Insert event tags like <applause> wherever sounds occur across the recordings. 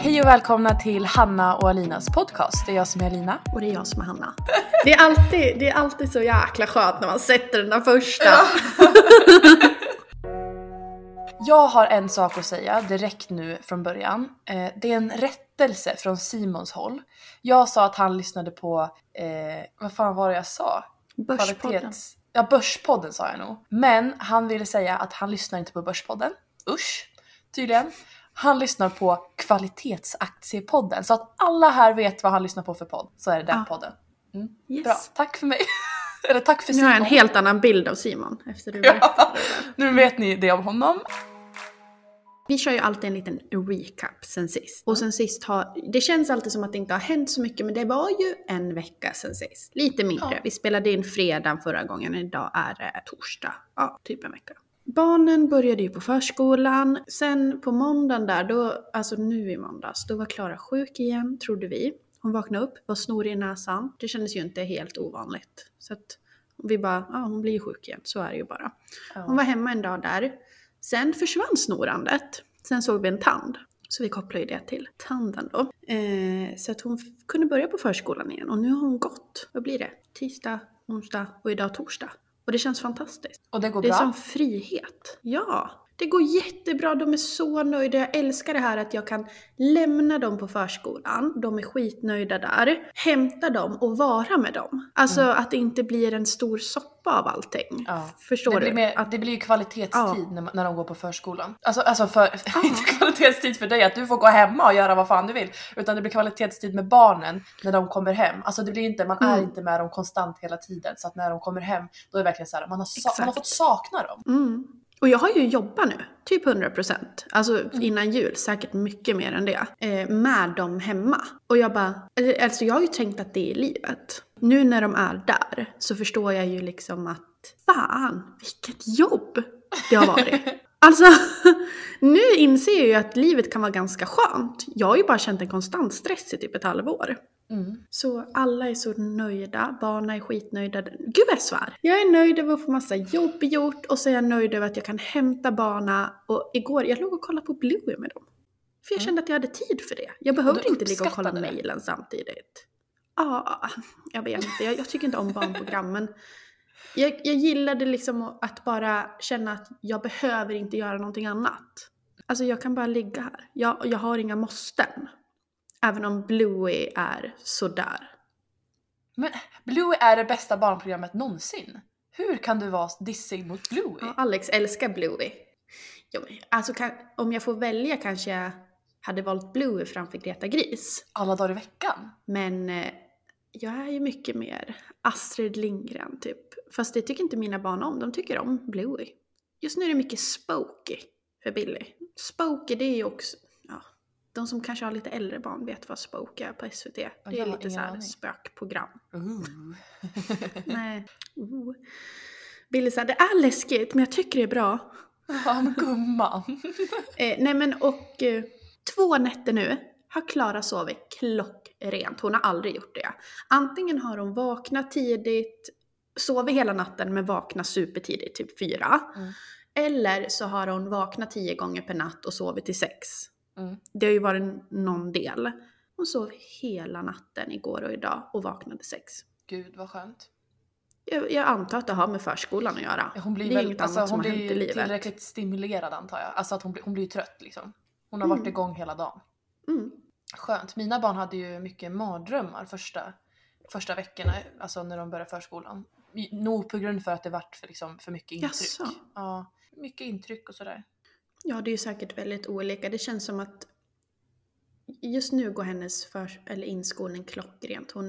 Hej och välkomna till Hanna och Alinas podcast. Det är jag som är Alina. Och det är jag som är Hanna. Det är alltid, det är alltid så jäkla skönt när man sätter den där första. Jag har en sak att säga direkt nu från början. Eh, det är en rättelse från Simons håll. Jag sa att han lyssnade på, eh, vad fan var det jag sa? Börspodden. Ja, Börspodden sa jag nog. Men han ville säga att han lyssnar inte på Börspodden. Usch, tydligen. Han lyssnar på Kvalitetsaktiepodden. Så att alla här vet vad han lyssnar på för podd. Så är det den Ah. podden. Mm. Yes. Bra, tack för mig. <laughs> Eller tack för Nu har jag en Simon. helt annan bild av Simon efter du Ja, nu vet ni det om honom. Vi kör ju alltid en liten recap sen sist. Och sen sist har, det känns alltid som att det inte har hänt så mycket men det var ju en vecka sen sist. Lite mindre. Ja. Vi spelade in fredag förra gången, idag är det torsdag. Ja, typ en vecka. Barnen började ju på förskolan. Sen på måndagen där, då, alltså nu i måndags, då var Klara sjuk igen, trodde vi. Hon vaknade upp, var snorig i näsan. Det kändes ju inte helt ovanligt. Så att vi bara, ja hon blir ju sjuk igen, så är det ju bara. Hon var hemma en dag där. Sen försvann snorandet. Sen såg vi en tand. Så vi kopplade ju det till tanden då. Eh, så att hon kunde börja på förskolan igen. Och nu har hon gått, vad blir det? Tisdag, onsdag och idag torsdag. Och det känns fantastiskt. Och det går Det är bra. som frihet. Ja, det går jättebra. De är så nöjda. Jag älskar det här att jag kan lämna dem på förskolan. De är skitnöjda där. Hämta dem och vara med dem. Alltså att det inte blir en stor soppa av allting. Mm. Ja. Förstår det blir, du? mer, Att, det blir ju kvalitetstid Ja. när, när de går på förskolan. Alltså, alltså för, <laughs> inte kvalitetstid för dig att du får gå hemma och göra vad fan du vill. Utan det blir kvalitetstid med barnen när de kommer hem. Alltså det blir inte, man är Mm. inte med dem konstant hela tiden. Så att när de kommer hem då är det verkligen så här, man har, man har fått sakna dem. mm. Och jag har ju jobbat nu, typ 100%. Alltså innan jul, säkert mycket mer än det. Eh, med dem hemma. Och jag bara, alltså jag har ju tänkt att det är livet. Nu när de är där så förstår jag ju liksom att fan, vilket jobb det har varit. <laughs> Alltså, <laughs> nu inser jag ju att livet kan vara ganska skönt. Jag har ju bara känt en konstant stress i typ ett halvår. Mm. Så alla är så nöjda, barnen är skitnöjda. Gud vad jag svär! Jag är nöjd över att få massa jobb gjort och så är jag nöjd över att jag kan hämta barnen. Och igår, jag låg och kollade på Bluey med dem. För jag kände att jag hade tid för det. Jag behövde inte ligga och kolla mejlen samtidigt. Ja, jag vet inte. Jag, jag tycker inte om barnprogram men jag, jag gillade liksom att bara känna att jag behöver inte göra någonting annat. Alltså jag kan bara ligga här. Jag, jag har inga måsten. Även om Bluey är sådär. Men Bluey är det bästa barnprogrammet någonsin. Hur kan du vara dissig mot Bluey? Ja, Alex älskar Bluey. Men alltså kan, om jag får välja kanske jag hade valt Bluey framför Greta Gris. Alla dagar i veckan? Men eh, jag är ju mycket mer Astrid Lindgren typ. Fast det tycker inte mina barn om. De tycker om Bluey. just nu är det mycket spooky för Billy. Spooky det är ju också, ja, de som kanske har lite äldre barn vet vad spooky är på SVT. Det är har lite ingen så här aning. spökprogram. Ooh. Nej. Oh. Billy säger det är läskigt men jag tycker det är bra. ja men gumman. <laughs> Eh, nej men och eh, två nätter nu har Klara sovit klockrent. Hon har aldrig gjort det. Antingen har hon vaknat tidigt, sovit hela natten men vaknat supertidigt, typ fyra. Mm. Eller så har hon vaknat tio gånger per natt och sovit till sex. Mm. Det har ju varit någon del. Hon sov hela natten igår och idag och vaknade sex. Gud vad skönt. Jag, jag antar att det har med förskolan att göra. Hon blir det är väl, inget alltså, annat som hon har hänt i blir livet. tillräckligt stimulerad antar jag. Alltså att hon blir, hon blir trött liksom. Hon har Mm. varit igång hela dagen. Mm. Skönt. Mina barn hade ju mycket mardrömmar första, första veckorna, alltså när de började förskolan. Nog på grund för att det vart för, liksom, för mycket intryck. Jaså? Ja, mycket intryck och sådär. Ja, det är ju säkert väldigt olika. Det känns som att just nu går hennes för, eller inskolning klockrent. Hon,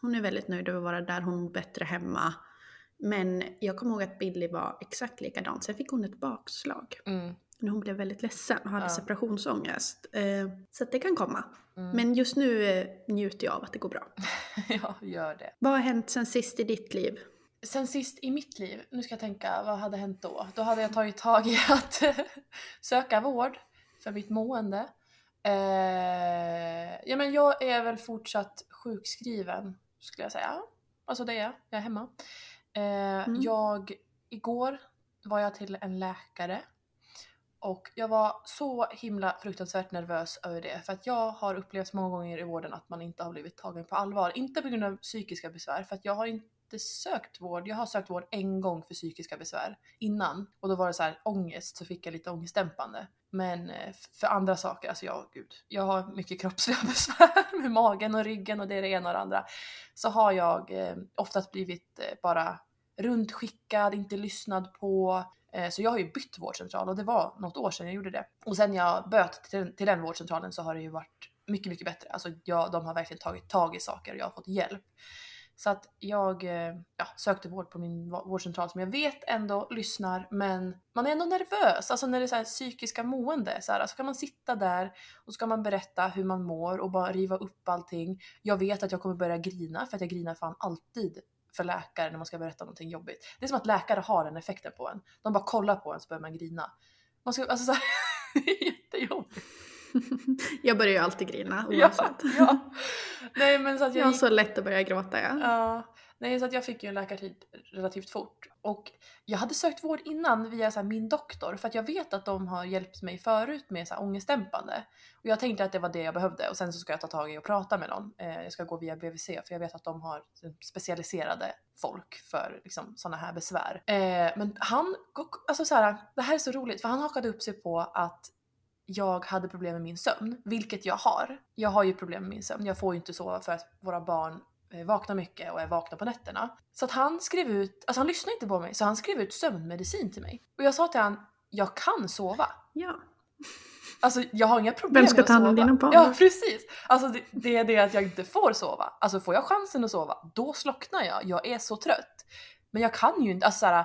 hon är väldigt nöjd över att vara där, hon mår bättre hemma. Men jag kommer ihåg att Billy var exakt likadan. Sen fick hon ett bakslag. Mm. När hon blev väldigt ledsen och hade Ja. separationsångest. Eh, så att det kan komma. Mm. Men just nu eh, njuter jag av att det går bra. <laughs> ja, gör det. Vad har hänt sen sist i ditt liv? Sen sist i mitt liv, nu ska jag tänka, vad hade hänt då? Då hade jag tagit tag i att <laughs> söka vård för mitt mående. Eh, ja men jag är väl fortsatt sjukskriven skulle jag säga. Alltså det är jag, jag är hemma. Eh, Jag, igår var jag till en läkare och jag var så himla fruktansvärt nervös över det för att jag har upplevt många gånger i vården att man inte har blivit tagen på allvar. Inte på grund av psykiska besvär för att jag har inte sökt vård. Jag har sökt vård en gång för psykiska besvär innan och då var det så här ångest så fick jag lite ångestdämpande. Men eh, för andra saker, alltså jag, gud, jag har mycket <laughs> kroppsliga besvär med magen och ryggen och det är det ena och det andra. Så har jag eh, oftast blivit eh, bara runtskickad, inte lyssnad på. Eh, så jag har ju bytt vårdcentral och det var något år sedan jag gjorde det. Och sen jag böt till, till den vårdcentralen så har det ju varit mycket, mycket bättre. Alltså jag, de har verkligen tagit tag i saker och jag har fått hjälp. Så att jag eh, ja, sökte vård på min vårdcentral som jag vet ändå lyssnar men man är ändå nervös. Alltså när det är så här psykiska mående så, här, så kan man sitta där och ska man berätta hur man mår och bara riva upp allting. Jag vet att jag kommer börja grina för att jag grinar fan alltid för läkare när man ska berätta någonting jobbigt. Det är som att läkare har den effekten på en. De bara kollar på en så börjar man grina. Man ska, alltså så här, <laughs> jättejobbigt. <laughs> jag börjar ju alltid grina Ja, oavsett. ja. Nej men så att Jag jag har gick så lätt att börja gråta ja. Ja, nej så att jag fick ju en läkartid relativt fort. Och jag hade sökt vård innan via så här, min doktor för att jag vet att de har hjälpt mig förut med så här, ångestdämpande. Och jag tänkte att det var det jag behövde och sen så ska jag ta tag i och prata med någon. Eh, jag ska gå via BVC för jag vet att de har typ specialiserade folk för liksom, sådana här besvär. Eh, men han, alltså så här, det här är så roligt för han hakade upp sig på att jag hade problem med min sömn, vilket jag har. Jag har ju problem med min sömn. Jag får ju inte sova för att våra barn vaknar mycket och är vakna på nätterna. Så att han skrev ut, alltså han lyssnade inte på mig, så han skrev ut sömnmedicin till mig. Och jag sa till han, jag kan sova. ja. Alltså jag har inga problem Vem ska med att ta hand om sova. dina barn? Ja precis! Alltså det, det är det att jag inte får sova. Alltså får jag chansen att sova, då slocknar jag. Jag är så trött. Men jag kan ju inte, alltså såhär,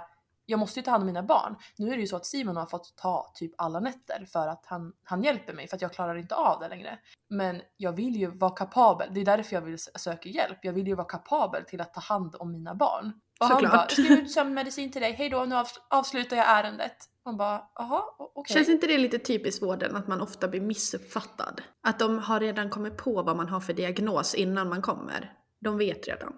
jag måste ju ta hand om mina barn. Nu är det ju så att Simon har fått ta typ alla nätter för att han, han hjälper mig för att jag klarar inte av det längre. Men jag vill ju vara kapabel, det är därför jag vill söka hjälp. Jag vill ju vara kapabel till att ta hand om mina barn. Och han Såklart. bara, skriv ut <laughs> sömnmedicin till dig, hej då nu avs- avslutar jag ärendet. Man bara, jaha o- okej. Känns inte det lite typiskt vården att man ofta blir missuppfattad? Att de har redan kommit på vad man har för diagnos innan man kommer. De vet redan.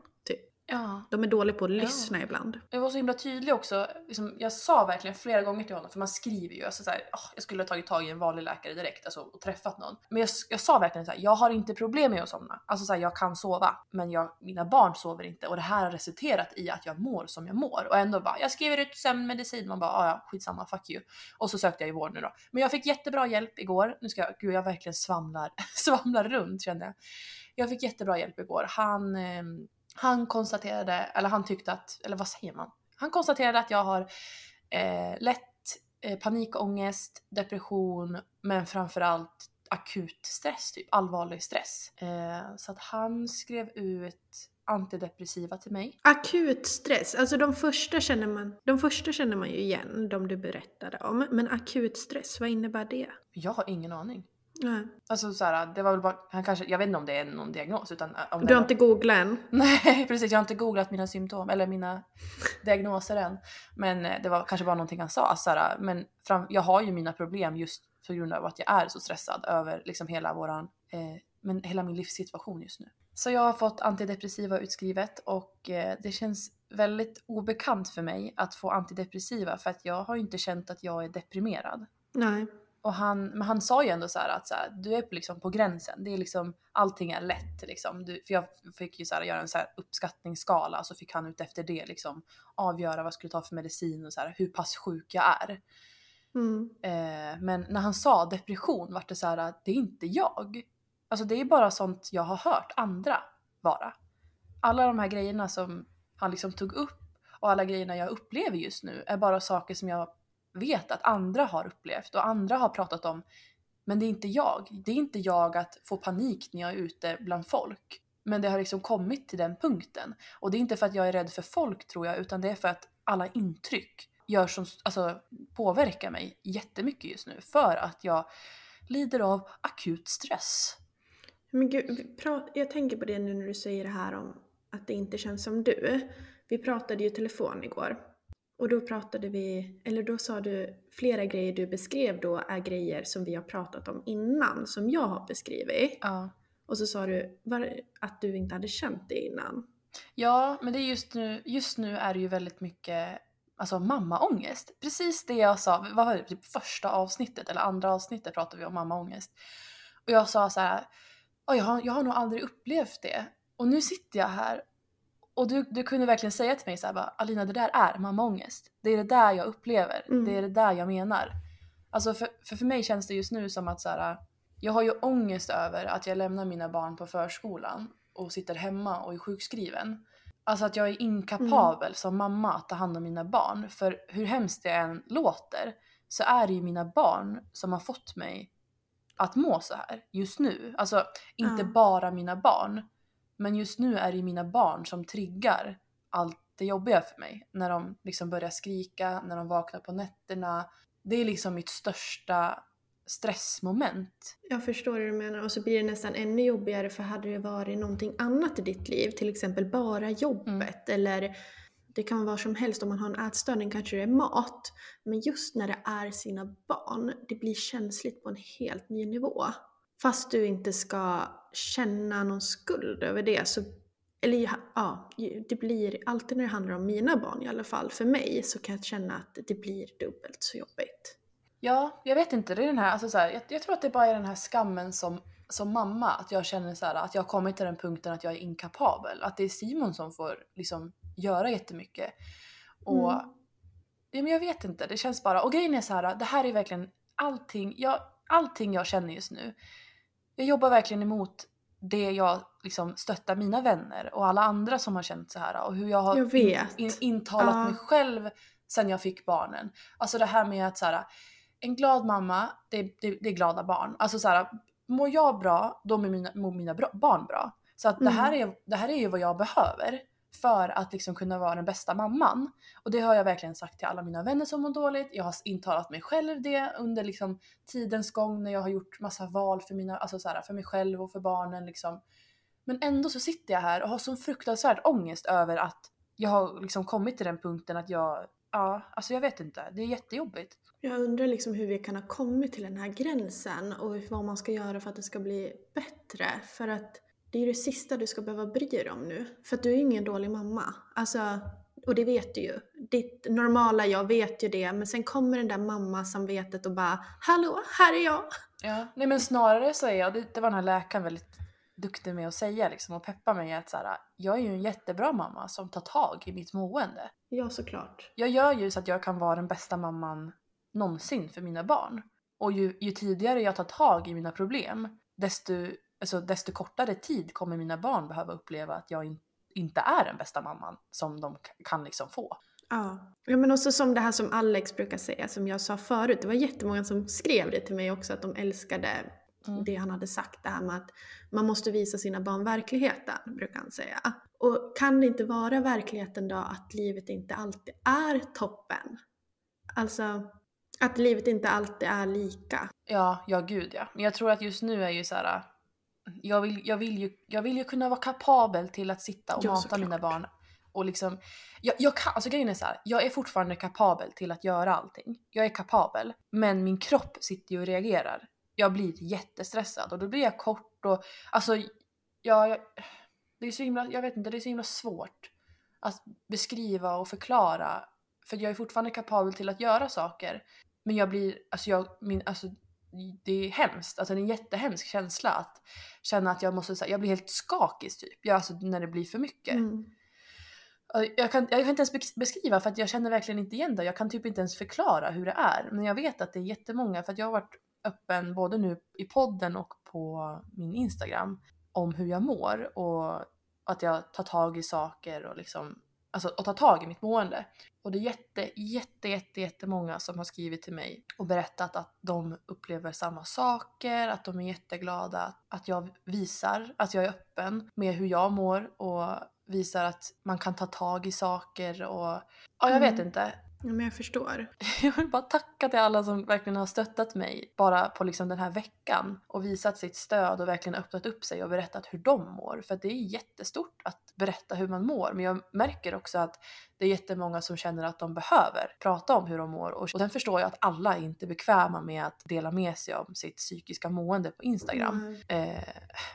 Ja. De är dåliga på att lyssna ibland. Jag var så himla tydlig också. Liksom, jag sa verkligen flera gånger till honom, för man skriver ju. Alltså, så här, "Åh, jag skulle ha tagit tag i en vanlig läkare direkt alltså, och träffat någon. Men jag, jag sa verkligen så här, jag har inte problem med att somna. Alltså så här, jag kan sova. Men jag, mina barn sover inte och det här har resulterat i att jag mår som jag mår. Och ändå bara, jag skriver ut sömnmedicin. Man bara, "Ah, ja skitsamma, fuck you. Och så sökte jag i vård nu då. Men jag fick jättebra hjälp igår. Nu ska jag, gud jag verkligen svamlar, <laughs> svamlar runt kände jag. Jag fick jättebra hjälp igår. Han, ehm, han konstaterade, eller han tyckte att, eller vad säger man? Han konstaterade att jag har eh, lätt eh, panikångest, depression, men framförallt akut stress, typ allvarlig stress. Eh, så att han skrev ut antidepressiva till mig. Akut stress, alltså de första, känner man, de första känner man ju igen, de du berättade om. Men akut stress, vad innebär det? Jag har ingen aning. Nej. Alltså så här, det var väl bara, han kanske, jag vet inte om det är någon diagnos utan äh, om Du har inte googlat än? <laughs> Nej precis, jag har inte googlat mina symptom eller mina diagnoser än. Men eh, det var kanske bara någonting han sa. Så här, men fram, jag har ju mina problem just på grund av att jag är så stressad över liksom hela våran, eh, men hela min livssituation just nu. Så jag har fått antidepressiva utskrivet och eh, det känns väldigt obekant för mig att få antidepressiva för att jag har ju inte känt att jag är deprimerad. Nej. Och han, men han sa ju ändå så att så här, du är liksom på gränsen. Det är liksom, allting är lätt liksom. Du, för jag fick ju så här, göra en så här uppskattningsskala så fick han ut efter det liksom avgöra vad jag skulle ta för medicin och så här, hur pass sjuk jag är. Mm. Eh, men när han sa depression vart det så att det är inte jag. Alltså det är bara sånt jag har hört andra vara. Alla de här grejerna som han liksom tog upp och alla grejerna jag upplever just nu är bara saker som jag vet att andra har upplevt och andra har pratat om. Men det är inte jag. Det är inte jag att få panik när jag är ute bland folk. Men det har liksom kommit till den punkten. Och det är inte för att jag är rädd för folk tror jag, utan det är för att alla intryck gör som, alltså, påverkar mig jättemycket just nu. För att jag lider av akut stress. Men gud, jag tänker på det nu när du säger det här om att det inte känns som du. Vi pratade ju i telefon igår. Och då pratade vi, eller då sa du, flera grejer du beskrev då är grejer som vi har pratat om innan, som jag har beskrivit. Ja. Och så sa du var, att du inte hade känt det innan. Ja, men det är just nu, just nu är det ju väldigt mycket alltså mammaångest. Precis det jag sa, vad var det, typ första avsnittet eller andra avsnittet pratade vi om mammaångest. Och jag sa så här, "Oj, jag, har, jag har nog aldrig upplevt det. Och nu sitter jag här och du, du kunde verkligen säga till mig så här, bara, Alina det där är mammaångest. Det är det där jag upplever, Mm. det är det där jag menar. Alltså för, för, för mig känns det just nu som att så här, jag har ju ångest över att jag lämnar mina barn på förskolan och sitter hemma och är sjukskriven. Alltså att jag är inkapabel som mamma att ta hand om mina barn. För hur hemskt det än låter så är det ju mina barn som har fått mig att må så här just nu. Alltså inte Ja. bara mina barn. Men just nu är det mina barn som triggar allt det jobbiga för mig. När de liksom börjar skrika, när de vaknar på nätterna. Det är liksom mitt största stressmoment. Jag förstår hur du menar och så blir det nästan ännu jobbigare för hade det varit någonting annat i ditt liv, till exempel bara jobbet eller det kan vara vad som helst, om man har en ätstörning kanske det är mat. Men just när det är sina barn, det blir känsligt på en helt ny nivå. Fast du inte ska känna någon skuld över det så eller ja, det blir alltid när det handlar om mina barn i alla fall, för mig så kan jag känna att det blir dubbelt så jobbigt. Ja, jag vet inte. Det är den här, alltså så här, jag, jag tror att det bara är den här skammen som, som mamma. Att jag känner så här, att jag har kommit till den punkten att jag är inkapabel. Att det är Simon som får liksom göra jättemycket. Och Mm. ja, men jag vet inte, det känns bara... Och grejen är så här, det här är verkligen allting jag, allting jag känner just nu. Jag jobbar verkligen emot det jag liksom stöttar mina vänner och alla andra som har känt så här och hur jag har Jag. In, in, intalat Ja. mig själv sen jag fick barnen. Alltså det här med att så här, en glad mamma, det, det, det är glada barn. Alltså så här, mår jag bra, då mår mina, mår mina bra, barn bra. Så att det, här är, det här är ju vad jag behöver för att liksom kunna vara den bästa mamman. Och det har jag verkligen sagt till alla mina vänner som mår dåligt. Jag har intalat mig själv det under liksom tidens gång när jag har gjort massa val för, mina, alltså så här, för mig själv och för barnen. Liksom. Men ändå så sitter jag här och har sån fruktansvärd ångest över att jag har liksom kommit till den punkten att jag, ja, alltså jag vet inte. Det är jättejobbigt. Jag undrar liksom hur vi kan ha kommit till den här gränsen och vad man ska göra för att det ska bli bättre. För att det är det sista du ska behöva bry dig om nu. För att du är ingen dålig mamma. Alltså, och det vet du ju. Ditt normala jag vet ju det, men sen kommer den där mamma-samvetet och bara Hallå, här är jag! Ja. Nej men snarare så är jag, det, det var den här läkaren väldigt duktig med att säga liksom och peppa mig att så här, jag är ju en jättebra mamma som tar tag i mitt mående. Ja, såklart. Jag gör ju så att jag kan vara den bästa mamman någonsin för mina barn. Och ju, ju tidigare jag tar tag i mina problem, desto, alltså, desto kortare tid kommer mina barn behöva uppleva att jag in, inte är den bästa mamman som de kan liksom få. Ja. ja, men också som det här som Alex brukar säga, som jag sa förut. Det var jättemånga som skrev det till mig också, att de älskade Mm. det han hade sagt, det här med att man måste visa sina barn verkligheten, brukar han säga. Och kan det inte vara verkligheten då att livet inte alltid är toppen? Alltså, att livet inte alltid är lika. Ja, ja gud ja. Men jag tror att just nu är ju så här. Jag vill, jag, vill ju, jag vill ju kunna vara kapabel till att sitta och Ja, mata såklart. mina barn. Och liksom, jag, jag kan, alltså grejen är så här, jag är fortfarande kapabel till att göra allting. Jag är kapabel, men min kropp sitter ju och reagerar. Jag blir jättestressad och då blir jag kort och alltså, ja, jag, det är så himla, jag vet inte, det är så himla svårt att beskriva och förklara. För jag är fortfarande kapabel till att göra saker. Men jag blir, alltså jag, min, alltså det är hemskt, alltså det är en jättehemsk känsla att känna att jag måste, så här, jag blir helt skakig typ. Jag, alltså när det blir för mycket. Mm. Jag kan, jag kan inte ens bes- beskriva för att jag känner verkligen inte igen det. Jag kan typ inte ens förklara hur det är. Men jag vet att det är jättemånga för att jag har varit öppen både nu i podden och på min Instagram om hur jag mår och att jag tar tag i saker och liksom Alltså och tar tag i mitt mående. Och det är jätte, jätte, jätte, jättemånga som har skrivit till mig och berättat att de upplever samma saker, att de är jätteglada att jag visar att jag är öppen med hur jag mår och visar att man kan ta tag i saker och ja, jag vet Mm. inte. Ja, men jag förstår. <laughs> Jag vill bara tacka till alla som verkligen har stöttat mig bara på liksom den här veckan och visat sitt stöd och verkligen öppnat upp sig och berättat hur de mår. För att det är jättestort att berätta hur man mår. Men jag märker också att det är jättemånga som känner att de behöver prata om hur de mår. Och sen förstår jag att alla är inte bekväma med att dela med sig om sitt psykiska mående på Instagram. Mm. Eh,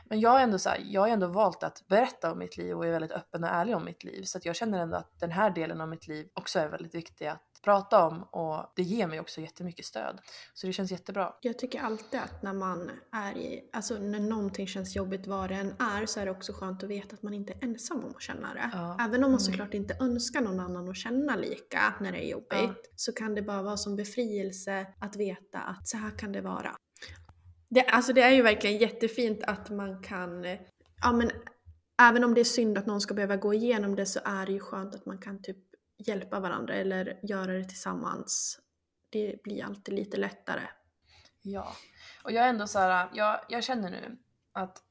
men jag har ändå så här, jag har ändå valt att berätta om mitt liv och är väldigt öppen och ärlig om mitt liv. Så att jag känner ändå att den här delen av mitt liv också är väldigt viktig prata om och det ger mig också jättemycket stöd. Så det känns jättebra. Jag tycker alltid att när man är i, alltså när någonting känns jobbigt vad det än är så är det också skönt att veta att man inte är ensam om att känna det. Ja. Även om man Mm. såklart inte önskar någon annan att känna lika när det är jobbigt Ja. så kan det bara vara som befrielse att veta att så här kan det vara. Det, alltså det är ju verkligen jättefint att man kan, ja men även om det är synd att någon ska behöva gå igenom det så är det ju skönt att man kan typ hjälpa varandra eller göra det tillsammans. Det blir alltid lite lättare. Ja. Och jag är ändå så här, jag, jag känner nu att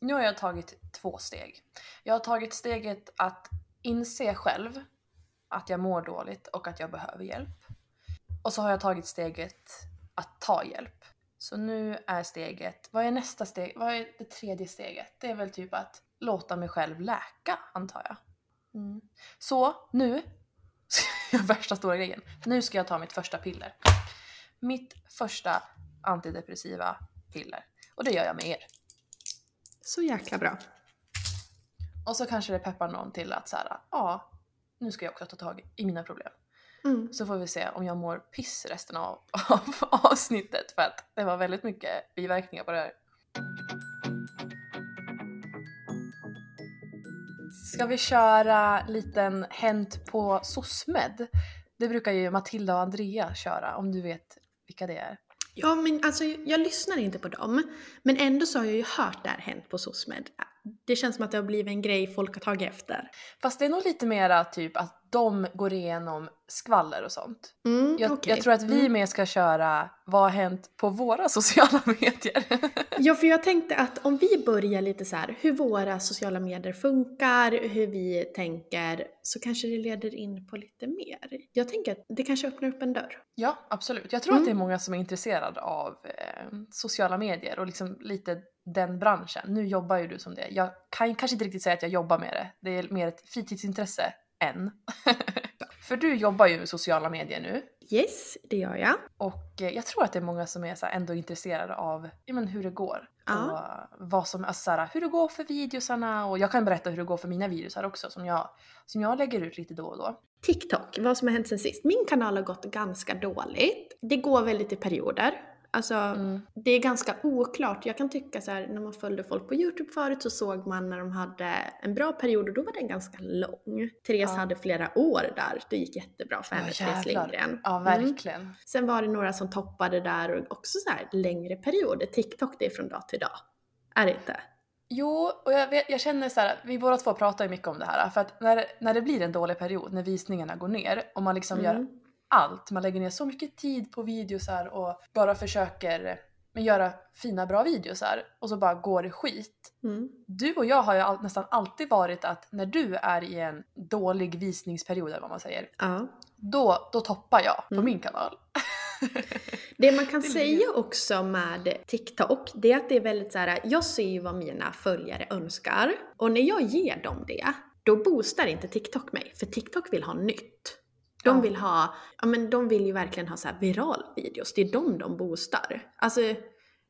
nu har jag tagit två steg. Jag har tagit steget att inse själv att jag mår dåligt och att jag behöver hjälp. Och så har jag tagit steget att ta hjälp. Så nu är steget, vad är nästa steg? Vad är det tredje steget? Det är väl typ att låta mig själv läka, antar jag. Mm. Så nu, <laughs> värsta stora grejen, nu ska jag ta mitt första piller. Mitt första antidepressiva piller. Och det gör jag med er. Så jäkla bra. Och så kanske det peppar någon till att så här, ja, nu ska jag också ta tag i mina problem. Mm. Så får vi se om jag mår piss resten av, <laughs> av avsnittet för att det var väldigt mycket biverkningar på det här. Ska vi köra liten Hänt på SOSMED? Det brukar ju Matilda och Andrea köra om du vet vilka det är. Ja, men alltså jag lyssnar inte på dem. Men ändå så har jag ju hört det här hänt på SOSMED. Det känns som att det har blivit en grej folk har tagit efter. Fast det är nog lite mera typ att de går igenom skvaller och sånt. Mm, Jag, okej. jag tror att vi Mm. mer ska köra Vad har hänt på våra <laughs> sociala medier? Ja, för jag tänkte att om vi börjar lite så här, hur våra sociala medier funkar, hur vi tänker, så kanske det leder in på lite mer. Jag tänker att det kanske öppnar upp en dörr. ja, absolut. Jag tror Mm. att det är många som är intresserade av eh, sociala medier och liksom lite den branschen. Nu jobbar ju du som det. Jag kan kanske inte riktigt säga att jag jobbar med det. Det är mer ett fritidsintresse än. <laughs> För du jobbar ju med sociala medier nu. Yes, det gör jag. Och eh, jag tror att det är många som är så ändå intresserade av ja, men hur det går. Ja. Och vad som, alltså så här, hur det går för videosarna. Och jag kan berätta hur det går för mina videosar också som jag, som jag lägger ut lite då och då. TikTok, vad som har hänt sen sist. Min kanal har gått ganska dåligt. Det går väldigt i perioder. Alltså, Mm. det är ganska oklart. Jag kan tycka så här, när man följde folk på YouTube förut så såg man när de hade en bra period och då var den ganska lång. Therese Ja. hade flera år där. Det gick jättebra för Ja, henne, Therese jävlar. Lindgren. Ja, Mm. verkligen. Sen var det några som toppade där och också så här längre perioder. TikTok det är från dag till dag. Är det inte? Jo, och jag, vet, jag känner så här, vi båda två pratar ju mycket om det här. För att när, när det blir en dålig period, när visningarna går ner och man liksom gör Mm. Allt, man lägger ner så mycket tid på videosar och bara försöker men göra fina bra videos här och så bara går det skit. Mm. Du och jag har ju all, nästan alltid varit att när du är i en dålig visningsperiod eller vad man säger, Ja. då, då toppar jag på Mm. min kanal. <laughs> Det man kan Det säga också med TikTok, det är att det är väldigt så här. jag ser ju vad mina följare önskar. Och när jag ger dem det, då boostar inte TikTok mig. För TikTok vill ha nytt. De vill ha, ja men de vill ju verkligen ha så här viral videos. Det är de de boostar. Alltså,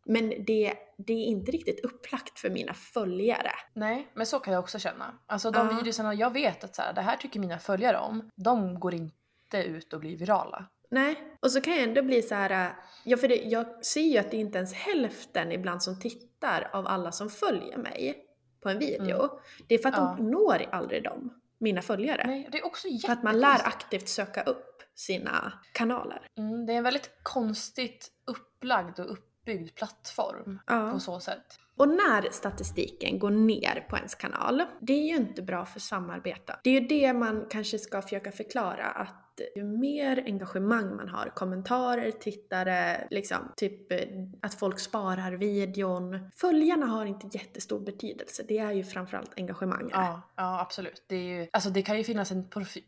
men det, det är inte riktigt upplagt för mina följare. Nej, men så kan jag också känna. Alltså de Ja. videorna jag vet att så här, det här tycker mina följare om, de går inte ut och blir virala. Nej, och så kan jag ändå bli så här, ja för det, jag ser ju att det inte ens hälften ibland som tittar av alla som följer mig på en video. Det är för att Ja. de når aldrig dem, mina följare. Nej, det är också För att man lär aktivt söka upp sina kanaler. Mm, det är en väldigt konstigt upplagd och uppbyggd plattform Ja. på så sätt. Och när statistiken går ner på ens kanal, det är ju inte bra för samarbete. Det är ju det man kanske ska försöka förklara att ju mer engagemang man har, kommentarer, tittare, liksom typ eh, att folk sparar videon. Följarna har inte jättestor betydelse, det är ju framförallt engagemanget. Ja, ja absolut. Det, är ju, alltså det kan ju finnas en profil...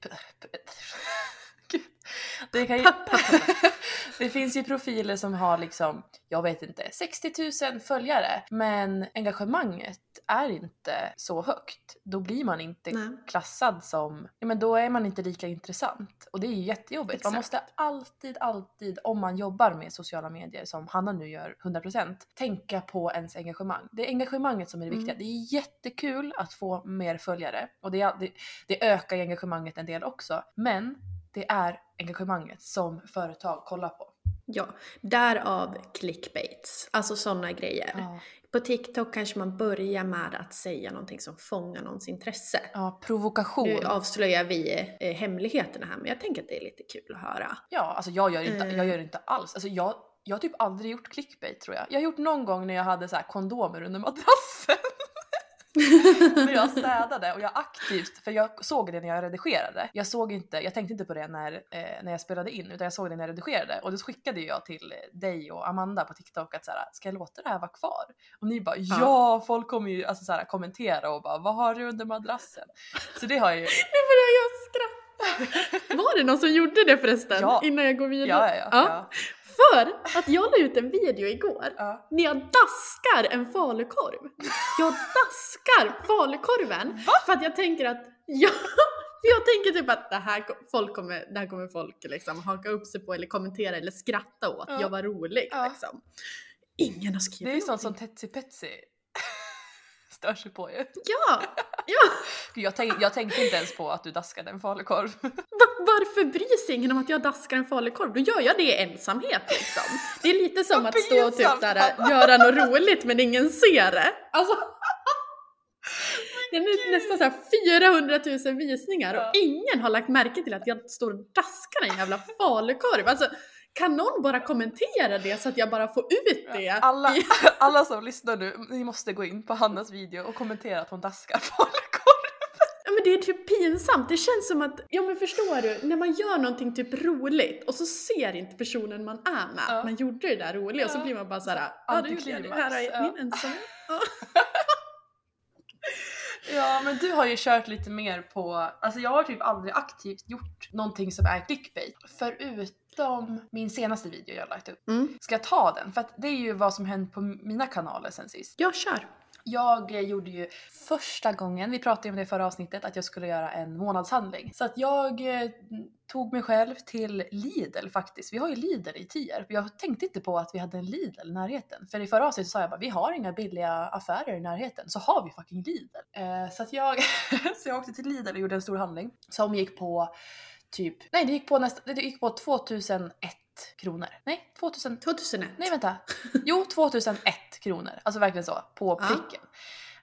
Det, ju... <laughs> det finns ju profiler som har liksom, jag vet inte, 60 000 följare men engagemanget är inte så högt. Då blir man inte Nej. klassad som, ja men då är man inte lika intressant och det är ju jättejobbigt. Man Exakt. måste alltid, alltid, om man jobbar med sociala medier som Hanna nu gör 100% tänka på ens engagemang. Det är engagemanget som är det Mm. viktiga. Det är jättekul att få mer följare och det, det, det ökar engagemanget en del också. Men det är engagemanget som företag kollar på. Ja, därav clickbaits, alltså sådana grejer. Ja, På TikTok kanske man börjar med att säga någonting som fångar någons intresse. ja provokation. Nu avslöjar vi eh, hemligheterna här men jag tänker att det är lite kul att höra. Ja, alltså jag gör inte, Eh. jag gör inte alls. Alltså jag, jag har typ aldrig gjort clickbait tror jag. Jag har gjort någon gång när jag hade så här kondomer under madrassen. När jag städade och jag aktivt, för jag såg det när jag redigerade. Jag såg inte, jag tänkte inte på det när, eh, när jag spelade in utan jag såg det när jag redigerade och då skickade jag till dig och Amanda på TikTok att så här, ska jag låta det här vara kvar? Och ni bara ja, Ja. folk kommer ju alltså, så här, kommentera och bara vad har du under madrassen? Så det har jag ju, <laughs> Nu börjar jag skratta! Var det någon som gjorde det förresten? Ja. Innan jag går vidare? ja ja ja. ja. För att jag la ut en video igår ja. när jag daskar en falukorv. Jag daskar falukorven för att jag tänker att ja, <laughs> för jag tänker typ att det här, folk kommer, det här kommer folk liksom haka upp sig på eller kommentera eller skratta åt. Ja. Jag var rolig Ja. liksom. Ingen har skrivit Det är ju sånt som. Tetsi Petsi stör sig på ju. Ja! <laughs> ja. Jag, tänk, jag tänkte inte ens på att du daskade en falukorv. <laughs> Va- varför bryr sig ingen om att jag daskar en falukorv? Då gör jag det i ensamhet liksom. Det är lite som att stå och typ såhär, göra något roligt men ingen ser det. Alltså, det är nästan såhär 400 000 visningar Ja. och ingen har lagt märke till att jag står och daskar en jävla falukorv. Alltså, kan någon bara kommentera det så att jag bara får ut det? Alla, <laughs> alla som lyssnar nu, ni måste gå in på Hannas video och kommentera att hon daskar falukorv. Ja men det är typ pinsamt, det känns som att, ja men förstår du, när man gör någonting typ roligt och så ser inte personen man är med Ja. att man gjorde det där roliga och så Ja. blir man bara såhär, ja det gjorde jag det här är Antiklimax, ja. min ensamhet. Ja. <laughs> Ja men du har ju kört lite mer på, alltså jag har typ aldrig aktivt gjort någonting som är clickbait. Förutom min senaste video jag lagt upp. Mm. Ska jag ta den? För att det är ju vad som hänt på mina kanaler sen sist. Jag kör. Jag gjorde ju första gången, vi pratade ju om det i förra avsnittet, att jag skulle göra en månadshandling. Så att jag eh, tog mig själv till Lidl faktiskt. Vi har ju Lidl i Tierp. Jag tänkte inte på att vi hade en Lidl i närheten. För i förra avsnittet sa jag bara vi har inga billiga affärer i närheten. Så har vi fucking Lidl. Eh, så att jag, <laughs> så jag åkte till Lidl och gjorde en stor handling. Som gick på typ, nej det gick på nästan, det gick på 2001 kronor. Nej, 2000, 2001. Nej vänta. <laughs> Jo, 2001 kronor. Alltså verkligen så. På Ja. pricken.